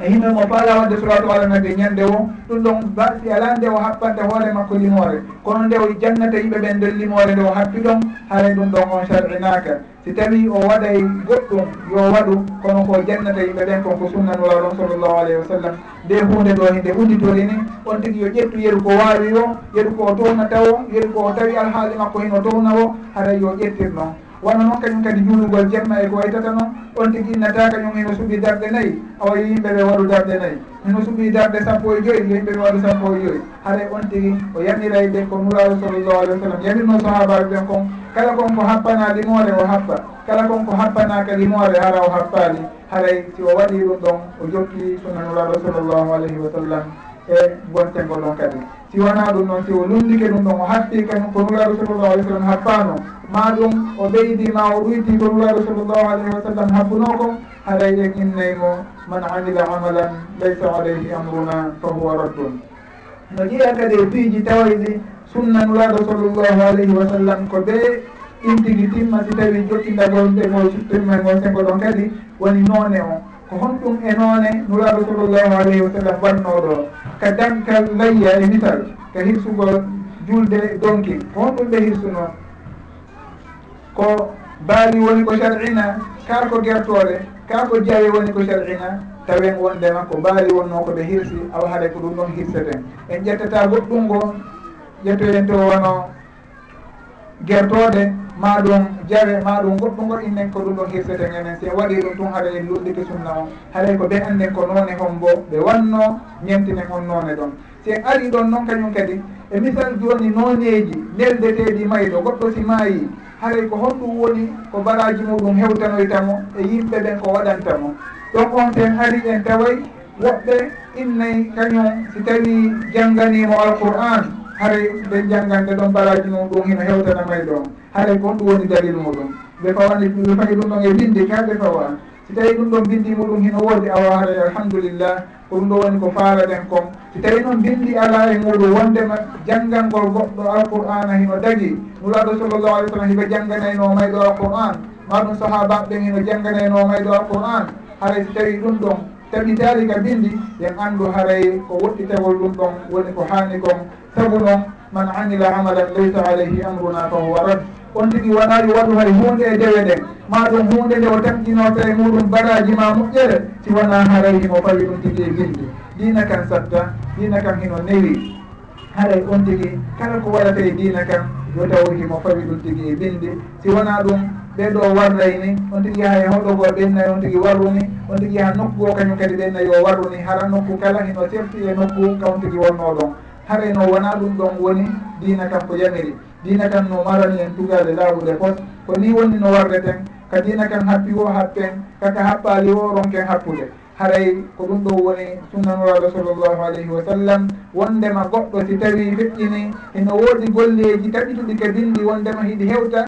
e yimɓe mo faala wadde suratu ala nande ñande o ɗum ɗon si ala nde o happante hoore makko limore. Kono nde o jannata yimɓe ɓen nder limore nde o happi ɗon haray ɗum ɗon on sarɗinaka si tawi o waɗay goɗɗum yo waɗu kono ko jannata yimɓe ɓen kon ko sunnan ɗon sallllahu alayhi wa sallam. Nde hunde ɗo hinde udditori ni on tigui yo ƴettu yeru ko waawi o yeru ko o townata o yeru ko o tawi alhaali makko hino towna o haray yo ƴettir noon wano noon kañum kadi juulugol jemma e ko waytata noon on tigui innata kañum ino suuɓi darɗe nayyi awa yimɓe ɓe waɗu darɗe nayyi ino suuɓi darɗe sappo e joyyi yimɓe ɓe waɗu sappo e joyyi haɗa on tigui o yamiray e ɓe ko nuraɗo sallllahu alih wa sallam. Yamirno sahabaɓe ɓen kon kala kon ko happana limore o happa kala kon ko happanaka limore hara o happali haray si o waɗi ɗum ɗon o jokki sunna nuraɗo sallllahu alayhi wa sallam e gontengo ɗon kadi. si wona ɗum noon si o lundike ɗum ɗon o hatti kañum ko nuraɗo sallllahu alih w sallam happano ma ɗum o ɓeydi ma o ɗoyti ko nuraɗo sallllahu alayhi wa sallam habbuno kon haray en innaymo man amila amalan laysa alayhi amruna fa huwa raddun. No ƴiya kadi e piiji tawaydi sunna nuraɗo sallllahu alayhi wa sallam ko ɓe intigi timma si tawi jokkindagol ɗegol timmagol e sengo ɗon kadi woni noone o. Ko honɗum e noone nuraɗo sallllahu alayhi wa sallam wannoɗo. ka dankal layya e misal ka hirsugo julde donki honɗum ɓe hirsuno ko baali woni ko sar'ina kar ko gertole kar ko jeeye woni ko sar'ina tawen wondema ko baali wonno ko ɓe hirsi awa haɗay ko ɗum ɗon hirseten en ƴettata goɗɗum ngo ƴettoyen to wono gertode ma ɗum jawe ma ɗum goɗɗugol innen ko ɗum ɗon hirseten enen si waɗi ɗum tun haɗa en lulɗike sunna on haɗay ko ɓe annden ko noone hon bo ɓe wanno ñemtinen on noone ɗon. Sen ari ɗon noon kañum kadi e misal joni nooneji neldeteɗi mayɗo goɗɗo si maayi haray ko honɗum woni ko baraji muɗum hewtanoytamo e yimɓe ɓen ko waɗantamo. Ɗon on ten ari en taway woɓɓe innayi kañum si tawi jangganimo alqur'an haray ɓe janggande ɗon baraji mum ɗum hino hewtana may ɗon. Haray kon ɗum woni dalil muɗum. Ɓe fawani ɓe fayi ɗum ɗon e bindi ka ɓe fawa si tawi ɗum ɗon bindi muɗum hino woodi awa haray alhamdulillah ko ɗum ɗo woni ko faalaɗen kon. Si tawi noon bindi ala e muɗum wondema janngangol goɗɗo alqur'ana hino dagi nuraɗo sallllahu alih w sallam hiɓe jangganayno mayɗo alqur'an ma ɗum sahabaɓe ɓen hino jangganayno mayɗo alqur'an haray si tawi ɗum ɗon sabi dalika bindi yen anndu haray ko woɗɗitagol ɗum ɗon woni ko hanni kon. Sabu noon man amila amalan laysa alayhi amruna fahuwa rad. On tigui wonaali waɗu hay hunde e dewe ɗen ma ɗum hunde nde o tamƴinota e muɗum baraji ma moƴƴere si wona haray himo fawi ɗum tigui e bindi dina kan satta dina kan hino newi. Haray on tigui kala ko waɗata e dina kan yo taw himo fawi ɗum tigui e bindi si wona ɗum ɓeɗo warray ni on tigui yaha e hoɗo go ɓennayi on tigui warruni on tigui yaha nokku o kañum kadi ɓennayi o warruni hara nokku kala hino terti e nokku ka on tigui wonno ɗon. Haray no wona ɗum ɗon woni dina kam ko yamiri. Dina kam no marani en tugade lawude pos ko ni wonni no warreten ka dina kam happi o happen kaka happali o ronken happude haray ko ɗum ɗo woni sunnanuraɗo sallllahu alayhi wa sallam wondema goɗɗo si tawi feƴƴini ino woodi golleji taɓituɗi ka bindi wondema hiɗi hewta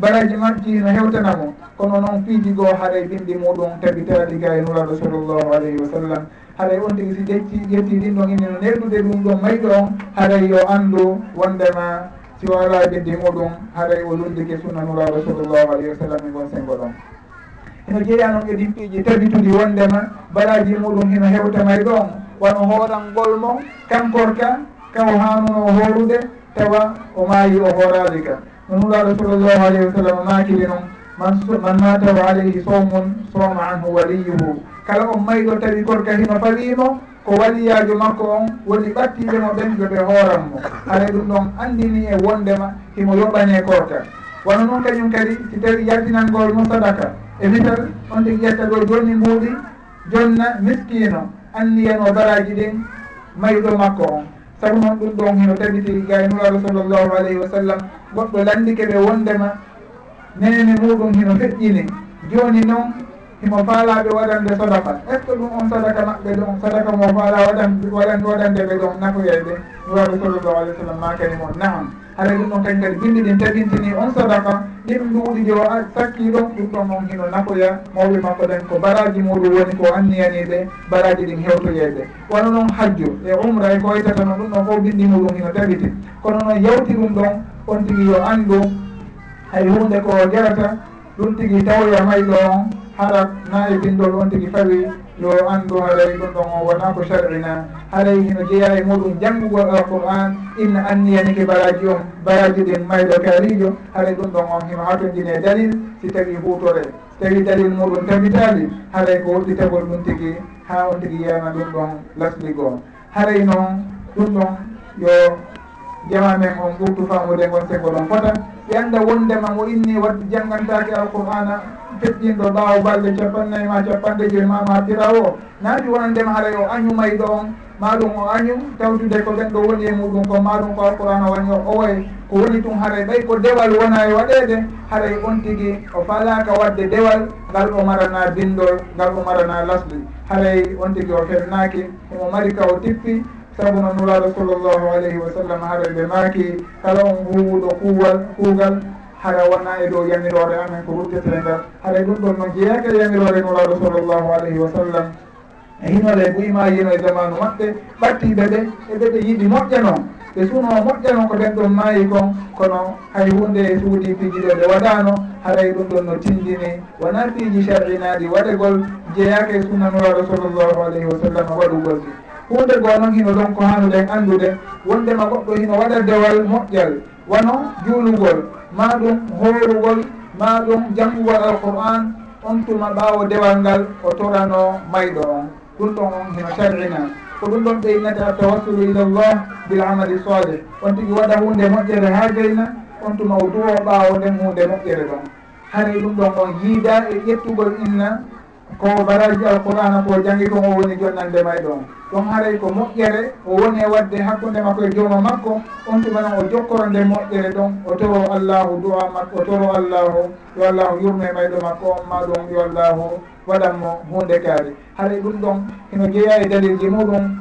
baraji majji no hewtanamo kono noon piiji goo haray bindi muɗum tabitali ga e nuraɗo sallllahu alayhi wa sallam. Haray on tigi si ƴetti ƴetti ɗin ɗon inino neldude ɗum ɗon mayɗo on haray yo anndu wondema si o ala bindi muɗum haray o lundike sunna nuraɗo sallllahu alayhi wa sallam e gon sengo ɗon. Eno jeeya noon e ɗin piiji tabitudi wondema baraji muɗum hino hewtamay ɗon. Wano hoorangol mo kankorka kaw hanuno horude tawa o maayi o hoorade ka. no nulaɗo sallllahu alayhi wa sallam makiri noon man man matahu alayhi sawmun soma anhu waliyuhu. Kala on mayɗo tawi gorka hino falimo ko waliyajo makko on woni ɓattiɓemo mo ɓenjoɓe hooranmo mo. E ɗum ɗon andini e wondema himo yoɓane korka e wano noon kañum kadi si tawi yardinangol mo sadaka e misal on tigi ƴetta ɗo jonni mbuuɗi jonna miskino anniyen baraji ɗin mayɗo makko on. Saabu noon ɗum ɗon hino tabitiri gaynuraɗo sallllahu alayhi wa sallam goɗɗo landike ɓe wondema. Nene muɗum hino feƴƴini joni noon himo faalaɓe waɗande sadaka. Est ce que ɗum on sadaka maɓɓe ɗon sadaka mo faala waɗan waɗan waɗande ɓe ɗon nafoyey ɓe nuraɗo sallllahu alih w sallam makani mon naham aɗa ɗum noon kañ kadi ɓinɗi ɗin tagintini on sadaka. Ɗin duuɗi jo sakki ɗon ɗum ɗon noon hino nafoya. Mawɓe makko dañ ko baraji muɗum woni ko anniyaniɓe baraji ɗin hewtoyeɓe wono noon hajju e umra e ko waytata noon ɗum ɗon fof ɓinɗi muɗum hino tagiti. Kono noon yawti ɗum ɗon on tigui yo andu hay hunde ko jarata ɗum tigui tawoya mayɗo on haɗa na e bindol on tigui fawi yo anndu haray ɗum ɗon o wona ko sharina haray hino jeeya e muɗum janngugol alquran inna anniyanike baraji on baraji ɗin mayɗo kaarijo haray ɗum ɗon on hino hatojine dalil si tawi hutore si tawi dalil muɗum tabitali haray ko woɗɗitagol ɗum tigi ha on tigi yiyana ɗum ɗon lasligoo haray noon ɗum ɗon yo jama e men e on ɓurtu famude gon sego ɗon fota ɓe annda wondema mo inni wadde janggantake alqur'ana feƴƴinɗo ɓaawo balɗe capannayyi e ma capanɗe joyi ma ma pira o naati wonandema haray o añu mayɗo on maɗum o añu tawtude ko ɓen ɗo woni e muɗum ko maɗum ko alqur'ana woni o owoye ko woni tun haray ɓay ko dewal wona e waɗede haray on tigui o falaka wadde dewal ngal o marana bindol ngal o marana lasli haray on tigui o heɓnaki omo mari ka o tippi saabu noon nuraɗo sallllahu alayhi wa sallam haɗa ɓe maaki. Kala on huwuɗo kuwal kuugal haɗa wona e dow yamirore amen ko ruddete ngal haɗa ɗum ɗon no jeeyaka yamirore nuraɗo sallllahu alayhi wa sallam. E hinole ɓuyma yino e zamanu maɓɓe ɓattiɓe ɓe eɓe ɓe yiɗi moƴƴa noon. Ɓe suuno moƴƴa noon ko ɓen ɗon maayi kon kono hay hunde e suudi pijiɗe ɓe waɗano haɗay ɗum ɗon no tindini wona fiiji sharinaɗi waɗegol jeeyaka e sunna nuraɗo sallllahu alayhi wa sallam waɗugol ɗi. hunde goo noon hino ɗon ko hanuɗen anndude wondema goɗɗo hino waɗa dewal moƴƴal. Wano juulugol ma ɗum horugol ma ɗum janngugol alqur'an on tuma ɓaawo dewal ngal o torano mayɗo on. Ɗum ɗon on hino sar'ina ko ɗum ɗon ɓeynata tawassulu ila llah bil amali salih on tigi waɗa hunde moƴƴere ha gayna on tuma o duwo ɓaawo nden hunde moƴƴere ɗon. Hani ɗum ɗon on yiida e ƴettugol inna kongo baraji alqur'ana ko jangi ɗum o woni jonnande may ɗon. Ɗon haray ko moƴƴere o woni e wadde hakkude makko e jooma makko on tumanon o jokkoro nde moƴƴere ɗon. O toro allahu duwa makko o toro allahu yo allahu yurme e mayɗo makko on ma ɗum yo allahu waɗanmo hunde kaari. Haray ɗum ɗon hino jeeya e dalilji muɗum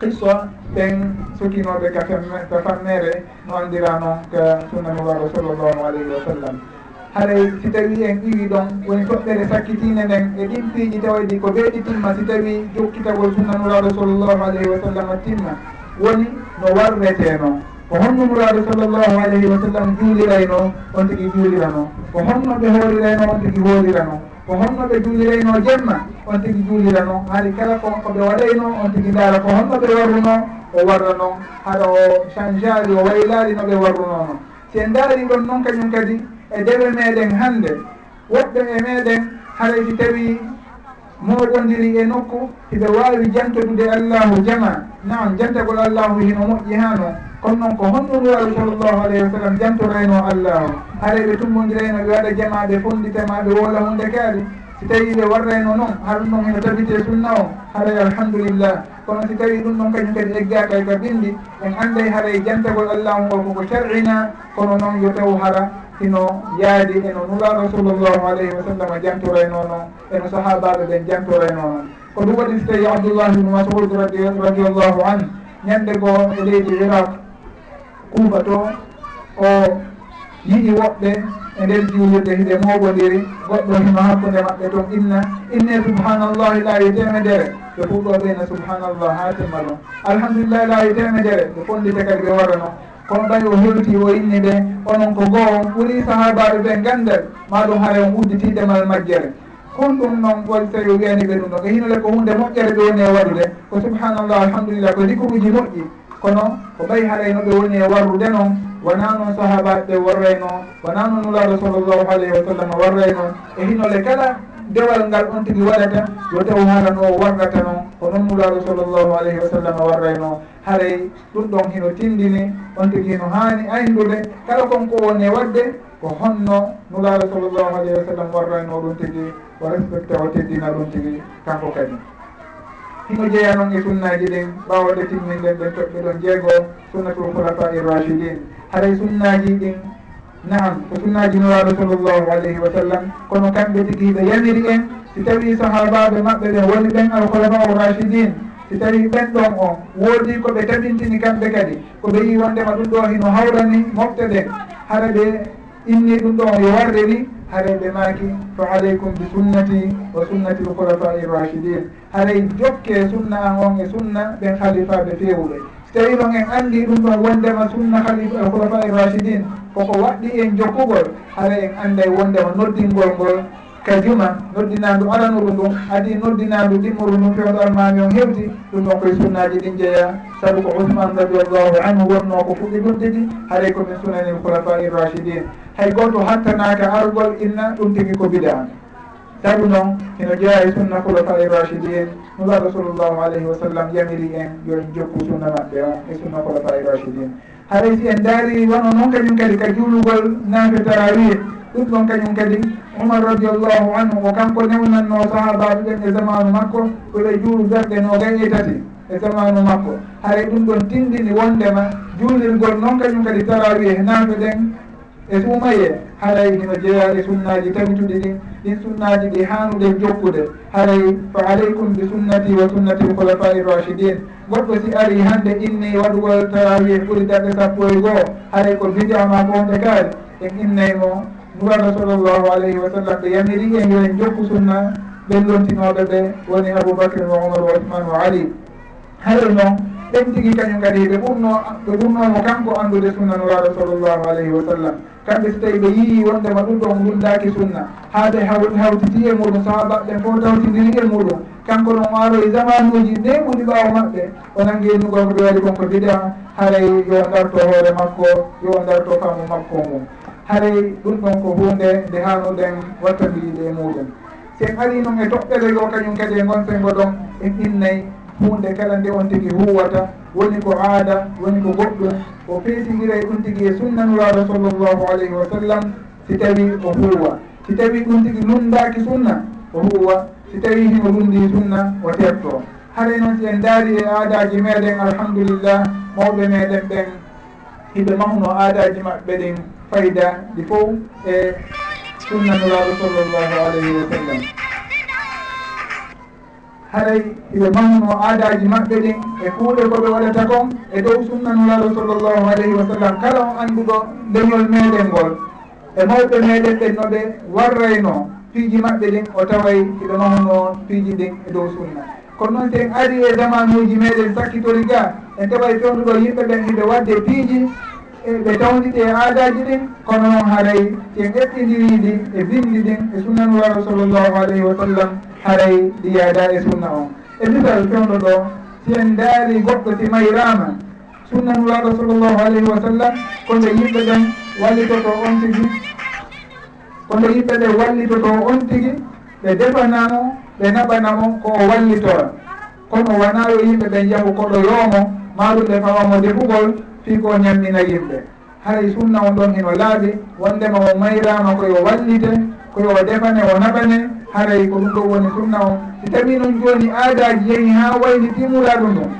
qissa ɓen sukinoɓe ka ka fammere no andira noon ka sunna mubaro sallllahu alayhi wa sallam. haray si tawi en ƴiwi ɗon woni toɓɓere sakkitine nden e ɗin piiji tawaydi ko ɓeeɗi timma si tawi jokkitagol sunnanuraɗo sallllahu alayhi wa sallam timma woni no warreteno ko honno nuraɗo sallllahu alayhi wa sallam juulirayno on tigi juulirano ko honno ɓe hoorirayno on tigi hoorirano ko honno ɓe juulirayno jemma on tigi juulirano haali kala ko koɓe waɗayno on tigi ndaara. Ko honno ɓe warruno o warrano haɗa o changeali o waylaali no ɓe warrunono si en ndaari ɗon noon kañum kadi e ndeɓe meɗen hannde. Woɓɓe e meɗen haray si tawi moɗodiri e nokku hiɓe wawi jantodude allahu jama. Nam jantagol allahu hino moƴƴi ha noon kono noon ko honɗum wawi sallllahu alayhi wa sallam jantorayno allahu. Haɗa ɓe tummodirayno ɓe waɗa jama ɓe fonɗitama ɓe wola hunde kaari si tawi ɓe warrayno noon haɗum noon hino tabite sunna o. Haray alhamdulillah. Kono si tawi ɗum ɗon kañum kadi eggaka ka bindi en anday haray jantagol allahu ngo koko sar'ina kono noon yo taw hara sino yaadi eno nulaɗo sallllahu alayhi wa sallam jantoray noono eno sahabaɓe ɓen jantoray noono ko ɗum waɗi so tawi abdoullah ibnu masud radiallahu an ñande goo e leydi iraq kuuba to o yiɗi woɓɓe e nder juulirde hiɗe moɓodiri goɗɗo hino hakkude maɓɓe toon inna inne subhanallahi laawi temedere ɓe fuɗɗoɓe ene subhanallah ha timma ɗon alhamdulillahi laawi temedere ɓe fondite kadi ɓe warano kono ɓay o hewti o inni ɓe onon ko goo on ɓuuri sahabaɓe ɓe gandal maɗum haara on udditidemal majjere. Kon ɗum noon gol tawi o wiyani ɓe ɗum ɗon e hinole ko hunde moƴƴere ɓe woni e waɗude ko subhanallah alhamdulillah ko dikkuruji moƴƴi. Kono ko ɓayi harayno ɓe woni e warrude noon wona noon sahabaɓe ɓe warrayno wona noon nulaaɗo sallllahu alayhi wa sallam warrayno e hinole kala dewal ngal on tigi waɗata yo taw haalan o wargata noon ko noon nulaaɗo sallllahu alayhi wa sallam warrayno haray ɗum ɗon hino tindini on tigi hino haani ayndude. Kala konko woni e waɗde ko honno nulaaɗo sallllahu alayhi wa sallam warrayno ɗum tigi o respecté o teddina ɗum tigi kanko kadi. hino jeeya noon e sunnaji ɗin ɓawoɗe timminden ɗen toɓɓe ɗon jeegoo sunnatul hulafa irrachidin haray sunnaji ɗin naam ko sunnaji nuraɗo sallllahu alayhi wa sallam kono kamɓe tigiɓe yamiri en si tawi sahabaɓe maɓɓe ɓen woni ɓen alkhulafa u rachidin si tawi ɓen ɗon o woodi koɓe tabintini kamɓe kadi koɓe yi wondema ɗum ɗo hino hawrani mofte ɗen hara ɓe inni ɗum ɗon yo warde ni haray ɓe maaki to aleykum bi sunnati wa sunnati lhulafa irrachidin haray jokke sunna an on e sunna ɓen khalifaɓe fewuɓe. So tawi noon en andi ɗum ɗon wondema sunna halifa alhulafa irrachidin koko waɗɗi en jokkugol. Haray en anday wondema noddingol ngol ka juma noddinandu aranuru ɗum adi noddinandu ɗimmuru ɗum fewɗal almami on hewti ɗum ɗon koye sunnaji ɗin jeeya. Saabu ko ousmane radiallahu anhu wonno ko fuɗɗi ɗum tigi haɗay komin sunanil coulafa irrachidine hay goto hattanaka argol inna ɗum tigi ko bida. Saabu noon ino jeeya e sunna coulafa irrachidine nulaɗo sallllahu alayhi wa sallam yamiri en yo en jokku sunna maɓɓe on e sunna coulafa irrachidine haray si en daari wono noon kañum kadi ka juulugol naafe tarawihe ɗum ɗon kañum kadi umar radiallahu anhu ko kanko newnanno sahabaɓe ɓen e zamanu makko ɓeɗo juulu darɗe no gañe tati e zamanu makko. Haray ɗum ɗon tindini wondema juulirgol noon kañum kadi tarawihe naafe ɗen e suumaye. haray nima jeeyaɗe sunnaji tabituɗi ɗin ɗin sunnaji ɗi hanude jokkude haray fa aleykum bi sunnati wa sunnati lkhulafai rachidin goɗɗo si ari hande inni waɗugol tarawih ɓuuri darɗe sappo e goho haray ko bidama ko wonde kaari. En innaymo nuraɗo sallllahu alayhi wa sallam ɓe yamiri en yo en jokku sunna ɓellontinoɓe ɓe woni aboubacre wa omar wa ousmane wa ali. Haray noon ɓen tigi kañum kadi ɓe ɓurno ɓe ɓurnomo kanko andude sunna nuraɗo sallllahu alayhi wa sallam. Kamɓe so tawi ɓe yii wondema ɗum ɗon gundaki sunna. Haade hawtiti e muɗum sahabaɓe fof tawtidiri e muɗum. Kanko ɗon aro e zamanuji ndemuɗi ɓawo maɓɓe o nangeeni e gonko ɓe waɗi konko bida. Haray yo darto hoore makko yo darto faamu makko mum. Haray ɗum ɗon ko hunde nde hanuɗen wattabiɗe e muɗum. Sen ari noon e toɓɓere yo kañum kadi e gonsengo ɗon en innayi hunde kala nde on tigi huwata woni ko aada woni ko goɗɗum. O peetigiray ɗum tigi e sunnanuraɗo sallllahu alayhi wa sallam si tawi o huwa. Si tawi ɗum tigi lundaki sunna o huwa. Si tawi hino lundi sunna o tetto haray noon si en daari e aadaji meɗen alhamdulillah mawɓe meɗen ɓen hiɓe mahno aadaji maɓɓe ɗin fayda ɗi fof e sunnanuraɗo sallllahu alayhi wa sallam. haray ɓe mahno aadaji maɓɓe ɗin e kuuɗe koɓe waɗata kon e dow sunnanulaɗo sallllahu alayhi wa sallam. Kala on annduɗo leñol meɗen ngol. E mawɓe meɗen ɓen no ɓe warrayno piiji maɓɓe ɗin o taway iɗo mahno piiji ɗin e dow sunna. Kono noon sen ari e zamanuji meɗen sakkitori ga en tawa fewnuɗo yimɓe ɓen hiɓe wadde piiji ɓe tawdiɗe e aadaji ɗin kono noon haray ken eɓɓidiriɗi e bindi ɗin e sunnanuwaro sallllahu alayhi wa sallam haray ɗi yaada e sunna on. E misal fewno ɗo si en daari goɗɗo si mayrama sunnanuwaro sallllahu alayhi wa sallam konde yimɓe ɓen wallitoto on tigi konde yimɓe ɓe wallitoto on tigi ɓe defanamo ɓe naɓanamo ko o wallitora kono wona yo yimɓe ɓen yahu koɗo yoomo maɗum ɓe fawamo defugol fii ko ñamɗina yimɓe. Hay sunna on ɗon hino laaɓi wondema o mayrama koyo wallite koyo defane o naɓane haray ko ɗum ɗo woni sunna on. Si tawi noon joni aadaji yehi ha wayli timura ɗum ɗum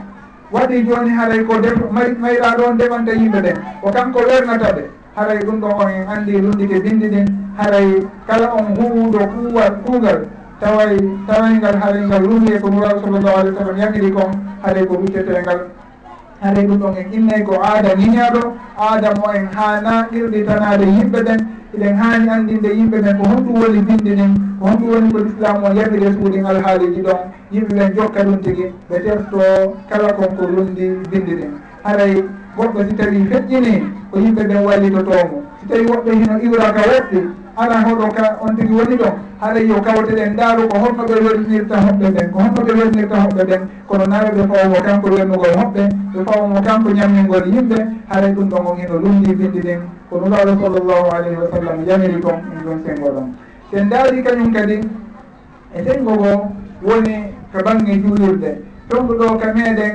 waɗi joni haray ko def mayra ɗon defanta yimɓe ɓen ko kanko wernata ɓe haray ɗum ɗo on en andi lundike bindi ɗin haray kala on huwuɗo kuwal kuugal taway tawaygal haray ngal lumie ko nuraw sallllahu alih w sallam yamiri kon haray ko ruccetengal hare ɗum ɗon en innay ko aada ninaɗo aada mo en haana irɗitanade yimɓe ɓen eɗen haani andinde yimɓe ɓen ko honɗum woni bindi ɗin ko honɗum woni ko l'islam o yaɓire suuɗi alhaaliji ɗon. Yimɓe ɓen jokka ɗum tigi ɓe tefto kala konko lundi bindi ɗin haray goɗɗo si tawi feƴƴini ko yimɓe ɓen wallitotomo si tawi woɓɓe hino iwraka woɓɓe ala hoɗo ka on tigi woni ɗon. Haɗa yo kawteɗen ndaaru ko honno ɓe wernirta hoɓɓe ɓen ko honno ɓe wernirta hoɓɓe ɓen kono naweɓe fawmo kanko wernugol hoɓɓe ɓe fawmo kanko ñammingol yimɓe haray ɗum ɗon on ino lumdi bindi ɗin ko nulaaɗo sallllahu alayhi wa sallam yamiri kon ɗum ɗon senngol on. Sen daari kañum kadi e sengo go woni ko baŋnge juulirɗe tonɗu ɗo ka meɗen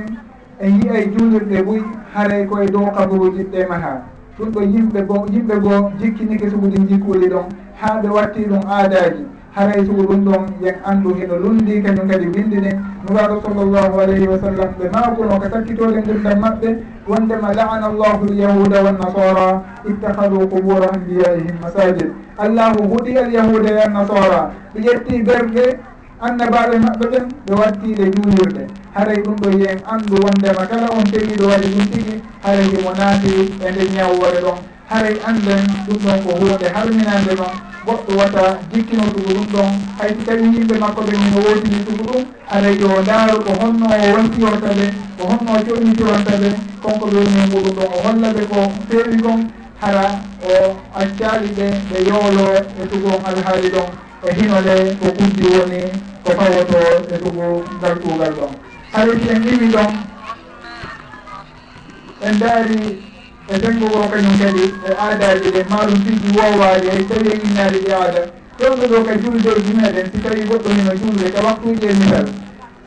en yiyay juulirɗe ɓuy haray koye dow kaburuji ɗe maha. Ɗum ɗo yimɓe goo yimɓe goo jikkinike suguɗi jikkuli ɗon haa ɓe watti ɗum aadaji haray sugo ɗum ɗon yen anndu heɗo lundi kañum kadi windi ɗen nuraɗo sallllahu alayhi wa sallam ɓe maakuno ko sakkitode ndemdam maɓɓe wondema laana allahu lyahuda wannasara ittahadu qubura ambiyaihim masajid. Allahu huɗi alyahuda annasara. Ɓe ƴetti ɓerɗe annabaɓe maɓɓe ɓen ɓe wattiɗe juulirɗe. Haray ɗum ɗo yen anndu wondema kala on pewiɗo waɗi ɗum tigi. Haray himo naati e nde ñawwore ɗon. Haray anden ɗum ɗon ko hunde harminande noon goɗɗo wata jikkinoɗugo ɗum ɗon. Haysi tawi yimɓe makko ɓe mino woodini tugu ɗum aray yo ndaaru ko honno o wantironta ɓe ko honno o coɗnitiranta ɓe konko ɓe woni e muɗum ɗon o holla ɓe ko feewi kon hara o accaɗi ɓe ɓe yoolo e tugon alhaali ɗon e hinole ko kuddi woni ko fawoto e tugu ngal kuugal ɗon. Haray si en iwi ɗon en daari e debbo kañum kadi e aadaji ɗe maɗum tigi wowaji hay tawi innaali ɗi aada ɗonɗo ɗo ka julde meɗen e si tawi goɗɗo hino juulde ka waktuji e misal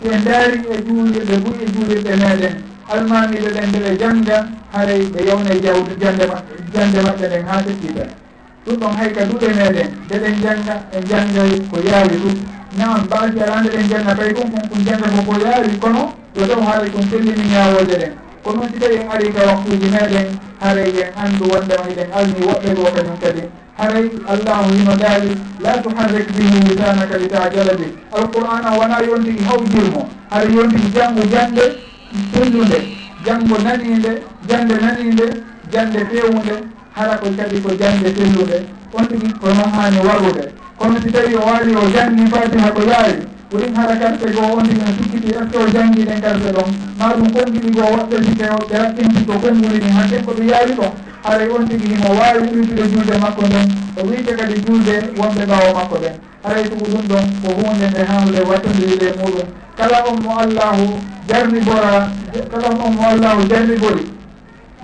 si en daari e juulirɗe buy e juulirɗe meɗen almamiɓe ɓen ndeɓe jangga haray ɓe yawna jawdu jande maɓɓe jande maɓɓe ɗen ha tettita ɗum ɗon hay ka duuɗe meɗen ndeɗen jangga e janggay ko yaawi ɗum. Naam mbaasi ala ɗen jangga kay kon kon kon jangga koko yaawi kono yo taw haaray kon fellini ñawoje ɗen. Ko noon si tawi en ari ka waktuji meɗen haray en anndu wondema hiɗen alni woɓɓe woɓe kañum kadi haray allahu hino daali la tuharrik bihi lisanaka li tajala bi alqur'an a wona yontigi hawjirmo hara yontigi janngo jande tullude janngo naninde jande naninde jande fewunde hara ko kadi ko jande tellude on tigi ko noon haani warude kono si tawi o waali o janni fatiha ko yaari ɓurin hara karte goo wondi men sukkiti est ce que o jangiɗen karte ɗon. Ma ɗum kongiɗi goo woɓɓe sike ɓe haqqinti ko konnguli ɗin hakke ko ɗum yaawi ɗo. Haray on tigi himo wawi ɓuytude juulde makko nden o wiite kadi juulde wonɓe ɓawo makko ɓen haray tugu ɗum ɗon ko hunde nde hanle wattodiriɗe muɗum. Kala on mo allahu jarni bora kala on mo allahu jarni bori.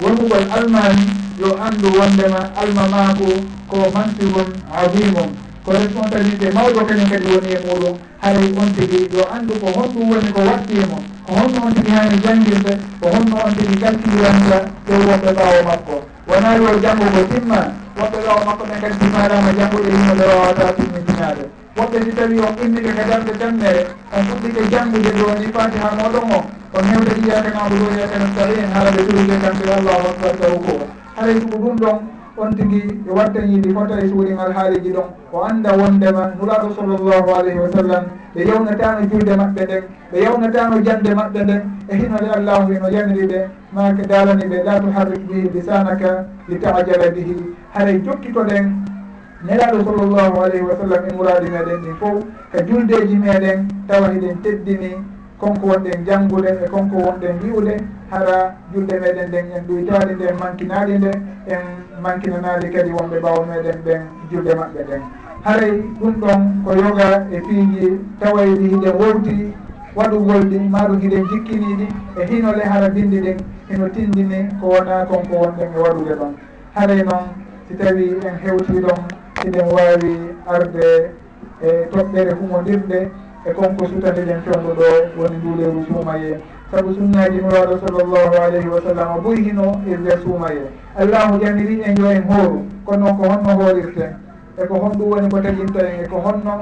Wonugol almani yo andu wondema alma maako ko mansibum adimum ko responsabilité mawɗo kañum kadi woni e muɗum. haray on tigi yo anndu ko honɗum woni ko wattimo ko honno on tigi hani janngirɓe ko honno on tigi gacciranta ɗow wonɓe ɓaawo makko. Wona yo janngo ko timma woɓɓe ɓaawo makko ɓe timarama janngoɗe yimɓe wawata timmitinade woɓɓe si tawi on immike ka darde tammere on fuɗɗike janngude joni fatiha moɗon o. On hewde iyaka naɓudo yakana sahin haalaɓe ɗuride kamɓe allahu akbar taw ko. Haray tuko ɗum ɗon on tigi yo e watten yiide ko tawi so haaliji ɗon. O anda wondema nuraɗo sallllahu alayhi wa sallam ɓe yewnatano julde maɓɓe nden ɓe yewnatano jande maɓɓe nden e hinode allahu hino yaniri ɓe maka dalani ɓe la tuharrik bihi lisanaka li taajala bihi. Haray jokkitoɗen nelaɗo sallllahu alayhi wa sallam e muradi meɗen ɗin fof ka juldeji meɗen tawa hiɗen teddini konko wonɗen janngude e konko wonɗen yiwde hara julde meɗen nden en ɗoytade nden mankinade nde en mankinanade kadi wonɓe ɓaawo meɗen ɓen julde maɓɓe ɗen haray ɗum ɗon ko yoga e fiiji tawayɗi hiɗen wowti waɗugol ɗi maɗum hiɗen jikkiniɗi e hinole hara bindi ɗin hino tindini ko wona konko wonɗen e waɗude ɗon. Haray noon si tawi en hewti ɗon hiɗen wawi arde e toɓɓere humodirde e konko sutande ɗen congo ɗo woni nduleru suumaye. Saabu sunnaji nuraɗo sallllahu alayhi wa sallam ɓuri hino e nder suumaye. Allahu jamiri e en yo en hooru kono noon ko honno hoorirten eko honɗum woni ko taginta en eko honno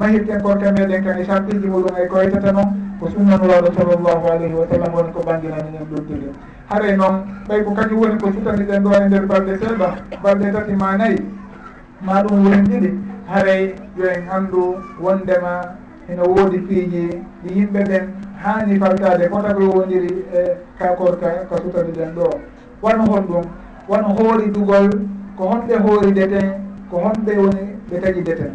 mahirten korka meɗen kan e sartiji muɗum e ko waytata noon ko sunna nuraɗo sallllahu alayhi wa sallam woni ko banginanen ɗuttiri haray noon ɓay ko kañum woni ko sutaniɗen ɗo e nder balɗe seeɗa balɗe tati ma nayyi ma ɗum woni ɗiɗi. Haaray yo en anndu wondema ene woodi piiñe ɗi yimɓe ɓen haani faltade fota ko wondiri e kakorka ko sutaniɗen ɗo. Won hon ɗum won hoori dugol ko honɓe hoori deten ko honɓe woni ɓe tagi deten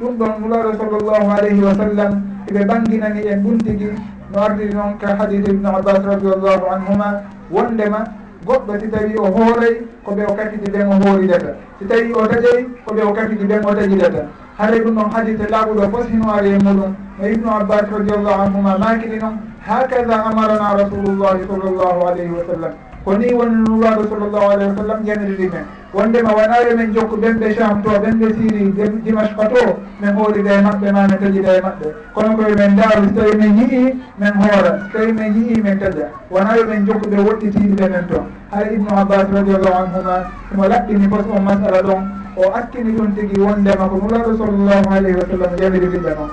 ɗum ɗon nulaɗo sallllahu alayhi wa sallam eɓe ɓanginani en ɗum tigi no ardiri noon ka hadis ibne abbas radiallahu anhuma wondema goɗɗo si tawi o hooray ko ɓe o kakkiti ɓen o hooridata si tawi o taƴay ko ɓe o kakkiti ɓen o taƴidata haray ɗum noon hadite laaɓuɗo fos hino ari e muɗum. No ibnu abbas radiallahu anhuma makili noon hakada amarana rasulullahi sall llahu alayhi wa sallam. Ko ni woni nulaɗo sallllahu alayhi wa sallam janirɗi men wondema wonare min jokkuɗen ɓe cham to ɓen ɓe syrie dimashqa to min hoorida e maɓɓe ma min taƴida e maɓɓe. Kono koye min daaru so tawi min yii min hoora so tawi min yii min taƴa wonayo min jokkuɓe woɗɗitiɗiɓe men toon hay ibnu abbas radiallahu anhuma omo laɓɓini pos on masala ɗon o akkini ɗum tigui wondema ko nulaɗo sallllahu alayhi wa sallam jamiri ɓiɓɓe noon.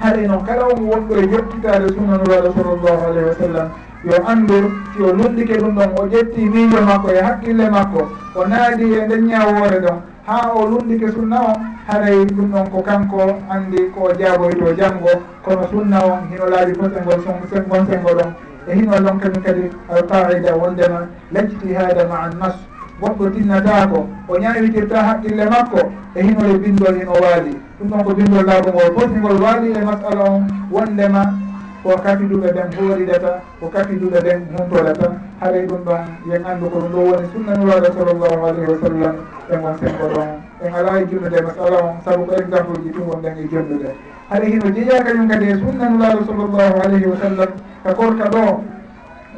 Haɗay noon kala on wonɗo e yettitade sunna nuraɗo sallllahu alayhi wa sallam. yo anndu si o lullike ɗum ɗon o ƴetti miijo makko e haqqille makko o naadi e nden ñawoore ɗon ha o lullike sunna on haray ɗum ɗon ko kanko anndi ko jaaboyto janngo kono sunna on hino laaɓi fosengol gon sengo ɗon e hino ɗon kadi kadi alqaida wondema lajtihada ma an nas. Goɗɗo tinnatako o ñawitirta haqqille makko e hinole bindol hino waali. Ɗum ɗon ko bindol laabugol fof hingol waali e masala on wondema ko kakiduɗo ɗen hooriɗata ko kakiduɗo ɗen humtorata haray ɗum ɗon yen anndu ko ɗum ɗo woni sunnanuraɗo sallllahu alayhi wa sallam egon sengo ɗon. En ala e, e junnude masala on saabu ko exemple ji tun gonɗen e jonnude haɗa hino jeeya kañum kadi e sunnanuraɗo sallllahu alayhi wa sallam ka korka ɗo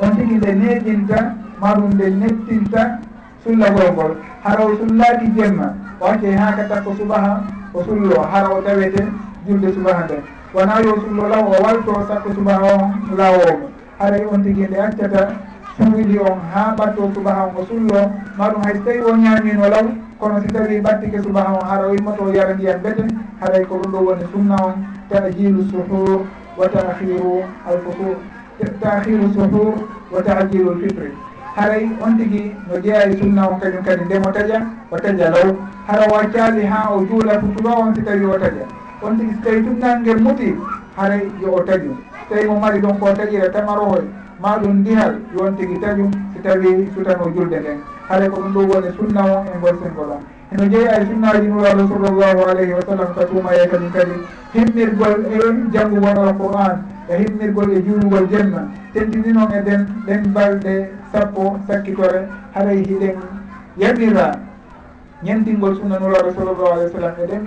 on tigi nde neeƴinta maɗum nde nettinta sullagol ngol. Hara o sullaaki jemma o acce haa ka takko subaha o sullo hara o tawete julde subaha nden wona yo sullo law o walto sakko subaha on lawomo haray on tigui nde accata suuɗi on ha ɓatto subaha on o sullo maɗum hay so tawi o ñamino law kono si tawi ɓattike subaha on hara immoto yara ndiyam bete haray ko ɗum ɗo woni sunna on. Tajilu suhur wa tahiru alfutur tahiru suhur wa tajilu lfitre haray on tigui no jeeya e sunna on kañum kadi ndemo taƴa o taƴa law. Hara o accali ha o juula futuba on si tawi o taƴa. on tigi so tawi tumnangel muti haray yo o taƴum tawi mo mari ɗon ko taƴira tamarohoy ma ɗum ndihal yon tigi taƴum so tawi sutano julde nden. Haray ko ɗum ɗo woni sunna o e ngol sengolam eno jeeyi ay sunnaji nuraɗo sallllahu alayhi wa sallam ka tuumaye kañum kadi himmirgol e janngugol alqouran e himmirgol e juulugol jenna tentini noon eɗen ɗen balɗe sappo sakkitore haray hiɗen yaɓira ñentingol sunna nuraɗo sallllahu alayhi wa sallam e ɗen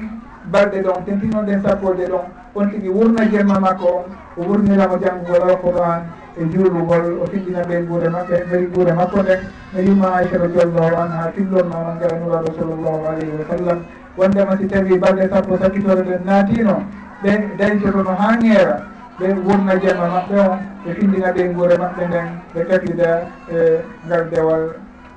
balɗe ɗon tentinonɗen sappode ɗon on tigui wurna jemma makko on o wurniramo janggugol alqouran e juulugol o fiɗɗina ɓe guure makko e guure makko nden no yumma aichata diallahu anha tillorno on gara nuraɗo sallllahu alayhi wa sallam. Wondema si tawi balɗe sappo sakkitore ɗen naatino ɓe dañcotono ha ŋeera ɓe wurna jemma maɓɓe on ɓe findina ɓe guure maɓɓe nden ɓe taklida e ngal dewal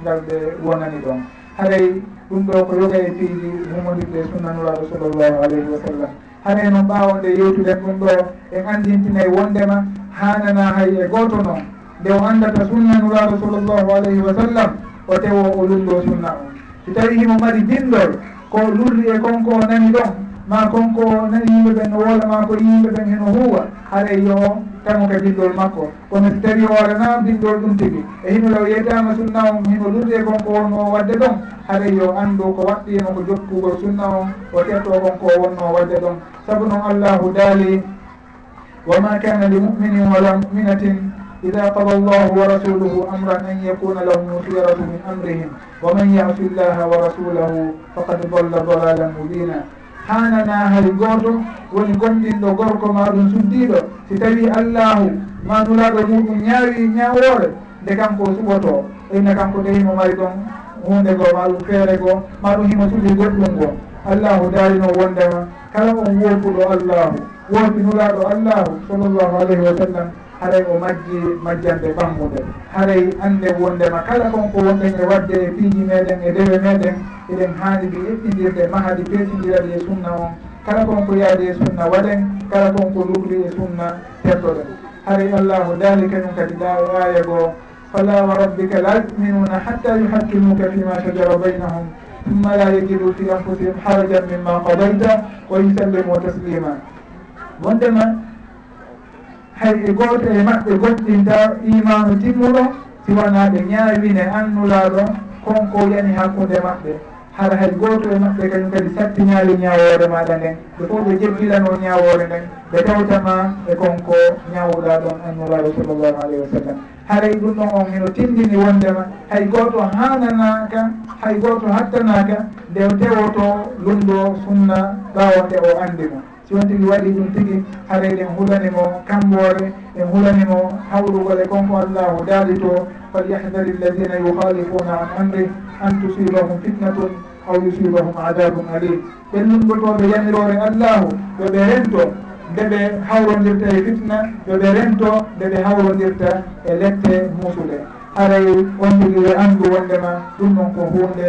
ngal ɓe wonani ɗon. Haray ɗum ɗo ko yoga e piiji humodirde sunnanuraɗo sallllahu alayhi wa sallam. Hara noon ɓawonde yewtuden ɗum ɗo en andintinayi wondema hanana hay e goto noon. Nde o andata sunnanuraɗo sallllahu alayhi wa sallam o tewo o lullo sunna o. So tawi himo mari bindol ko lurri e konko o nani ɗon ma konko nani yimɓe ɓen no woola ma ko yimɓe ɓen heno huwa haray yo kanko e bindol makko. Kono si tawi hoore ma bindol ɗum tigi. E hino law yettama sunna on hino lurde konko wonno wadde ɗon haray yo anndu ko waɗɗino e ko jokkugol sunna on o ƴetto konko wonno wadde ɗon. Saabu noon allahu daali wama kana li muminin wala muminatin ida qada allahu wa rasuluhu amran an yakuna lahum lkhiyaratu min amrihim wa man yasi llaha wa rasulahu faqad dalla dalalan mubina. hanana hay goto woni gonɗinɗo gorko maɗum suddiɗo si tawi allahu manulaɗo muɗum ñaawi ñawore nde kanko suɓoto ɓeyna kanko tawimo mari ɗon hunde go maɗum feere go maɗum himo suuɗi goɗɗum go allahu darino wondema kala on wofuɗo allahu wofinuraɗo allahu sallllahu alayhi wa sallam. haray o majji majjande ɓammude haray ande wondema kala konko wonɗen e wadde e piiji meɗen e dewe meɗen eɗen haani ɓe eɓɓidirde mahadi peetidirade e sunna on. Kala konko yaadi e sunna waɗen kala konko lugri e sunna teddoɗen haray allahu daali kañum kadi ɗa e aya goo. Fala wa rabbika la yuminuna hatta yuhakkimuka fima shajara baynahum thumma la yajidu fi anfusihim harajan mimma qadayta wa yusallimu taslima wondema hay e gooto e maɓɓe goɗɗinta imanu timmuɗo siwana ɓe ñaawine annulaɗo konko yani hakkude maɓɓe. Hara hay gooto e maɓɓe kañum kadi sattinaali ñawore maɗa nden. Ɓe fof ɓe jebbilano ñawore nden. Ɓe tawtama e konko ñawuɗa ɗon annulaɗo sallllahu alayhi wa sallam. Haray e ɗum ɗon on hino tindini wondema hay gooto hananaka hay gooto hattanaka nde tewoto lundo sunna ɓawonde o anndi mum si on tigui waɗi ɗum tigui haara ɗen hulanimo kambore en hulanimo hawrugol e konko allahu daali to falyahdari alladina yukhalifuna an amri an tusibahum fitnatun aw yusibahum adabum alim ɓellungol toon ɓe allahu yoɓe rento ndeɓe hawrodirta e fitna yoɓe rento ndeɓe hawrodirta e lette musuɗe haray on tigui yo andu wondema ɗum noon ko hunde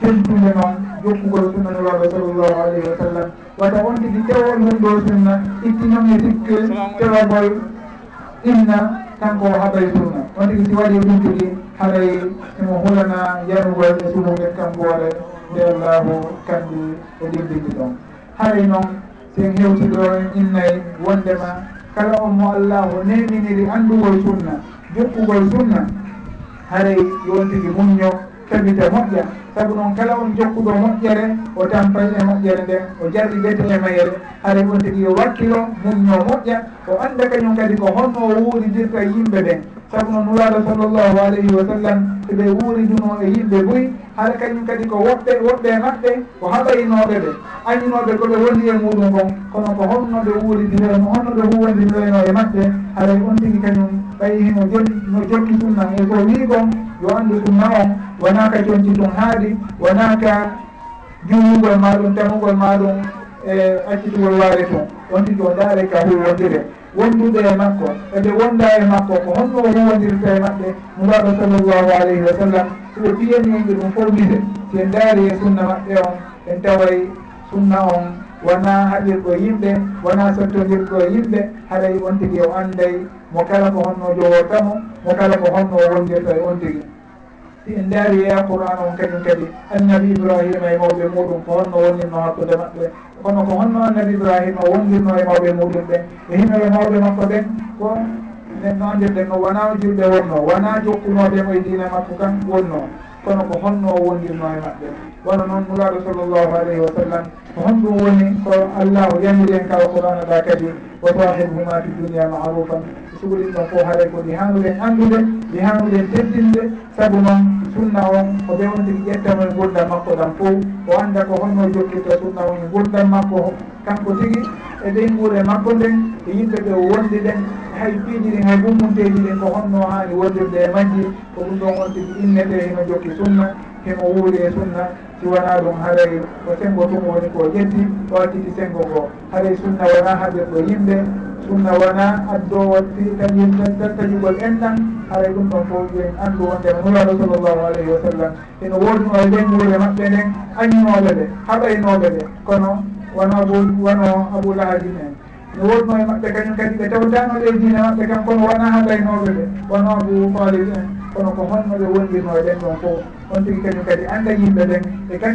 teltude noon jokkugol sunnanuraɓe sallllahu alayhi wa sallam. wata wontidi tewol mum ɗo sunna ittinomi sikke tewagol inna kanko haɓay sunna. On tigi si waɗi ɗum tigi haray emo hulana yarugol e sumuɓen kamɓoore nde allahu kandi e ɗimɗiɗi ɗon. Haray noon sen hewti ɗo en innayi wondema kala on mo allahu neminiri andugol e sunna jokkugol sunna haray yon tigi muñño tabita moƴƴa. saabu noon kala on jokkuɗo moƴƴere o tampay e moƴƴere nden o jarɗi ɓete e mayere. Haray on tigui yo wakkilo mum moƴƴa o anda kañum kadi ko holno wuuridirta e yimɓe ɓen saabu noon nuraɗo sallllahu alayhi wa sallam eɓe wuuriduno e yimɓe boyi haɗa kañum kadi ko woɓɓe woɓɓe maɓɓe ko haɓaynoɓe ɓe. Anndinoɓe koɓe woni e muɗum kon kono ko honno ɓe wuuridireno honno ɓe huwondireno e maɓɓe. Haɗay on tigui kañum ɓayi no joni no jokki sunna. E ko wi kon yo anndu sunna on wonaa ka conci tun haadi haali wonaka ka maɗum tamugol maɗum e accitugol waare tun wonti ɗo daare ka hu wondire wondude e makko eɓe wonda e makko ko honno huwondirta e maɓɓe muraɗo sallllahu alayhi wa sallam soɓe piyaniɓe ɗum formide si en daari e sunna maɓɓe on en taway sunna on wona haɗirɗo yimɓe wona sottodirɗo yimɓe haɗay on tigi o anday mo kala ko honno jowortamo mo kala ko honno wondirta e on tigi. ine ndaari e alqouran on kañum kadi. Annabi ibrahima e mawɓe muɗum ko honno wonnirno hakkude maɓɓe. Kono ko honno annabi ibrahima wonnirno e mawɓe muɗum ɓen e himɓe mawɓe makko ɓen ko nden noon ndirɗen no wona julɓe wonno wona jokkunoɓemo e diina makko kan wonno kono ko honno wondirno e maɓɓe. Wono noon nulaaɗo sallllahu alayhi wa sallam ko honɗum woni ko allahu yamiri en ka alqouran ɗa kadi wa sahibhuma fi dunia marufan sugulinɗon fof haaray ko ɗi hannuɗen anndude ɗi hannuɗen teddinde. Saabu noon sunna on ko ɓe on tigi ƴettamo e gurdam makko ɗam fof o anda ko holno jokkirta sunna on e gurdam makko kanko tigi e ɓen guure makko nden e yimɓe ɓe wondi ɗen hay piiji ɗin hay gummunteji ɗin ko honno hani wondirde e majji. Ko ɗum ɗon on tigi inne ɗe hino jokki sunna himo wuuri e sunna. si wona ɗum haray ko sengo tum woni ko ƴeddi o acciti sengo ngo. Haray sunna wona haɓirɗo yimɓe sunna wona addowol fi taƴugol en haray ɗum ɗon fof en anndu wonde nuraɗo sallllahu alayhi wa sallam. Ene wodno e leñguure maɓɓe nden añinoɓe ɓe haɓaynoɓe ɓe. Kono wono abou wono abou lahadim en mi wonno e maɓɓe kañum kadi ɓe tewtano ɗe diine maɓɓe kam kono wona ha laynoɓe ɓe. Wono ɓe talib en kono ko honnoɓe wondirno e ɗen ɗon fof on tigui kañum kadi anda yimɓe ɓen. E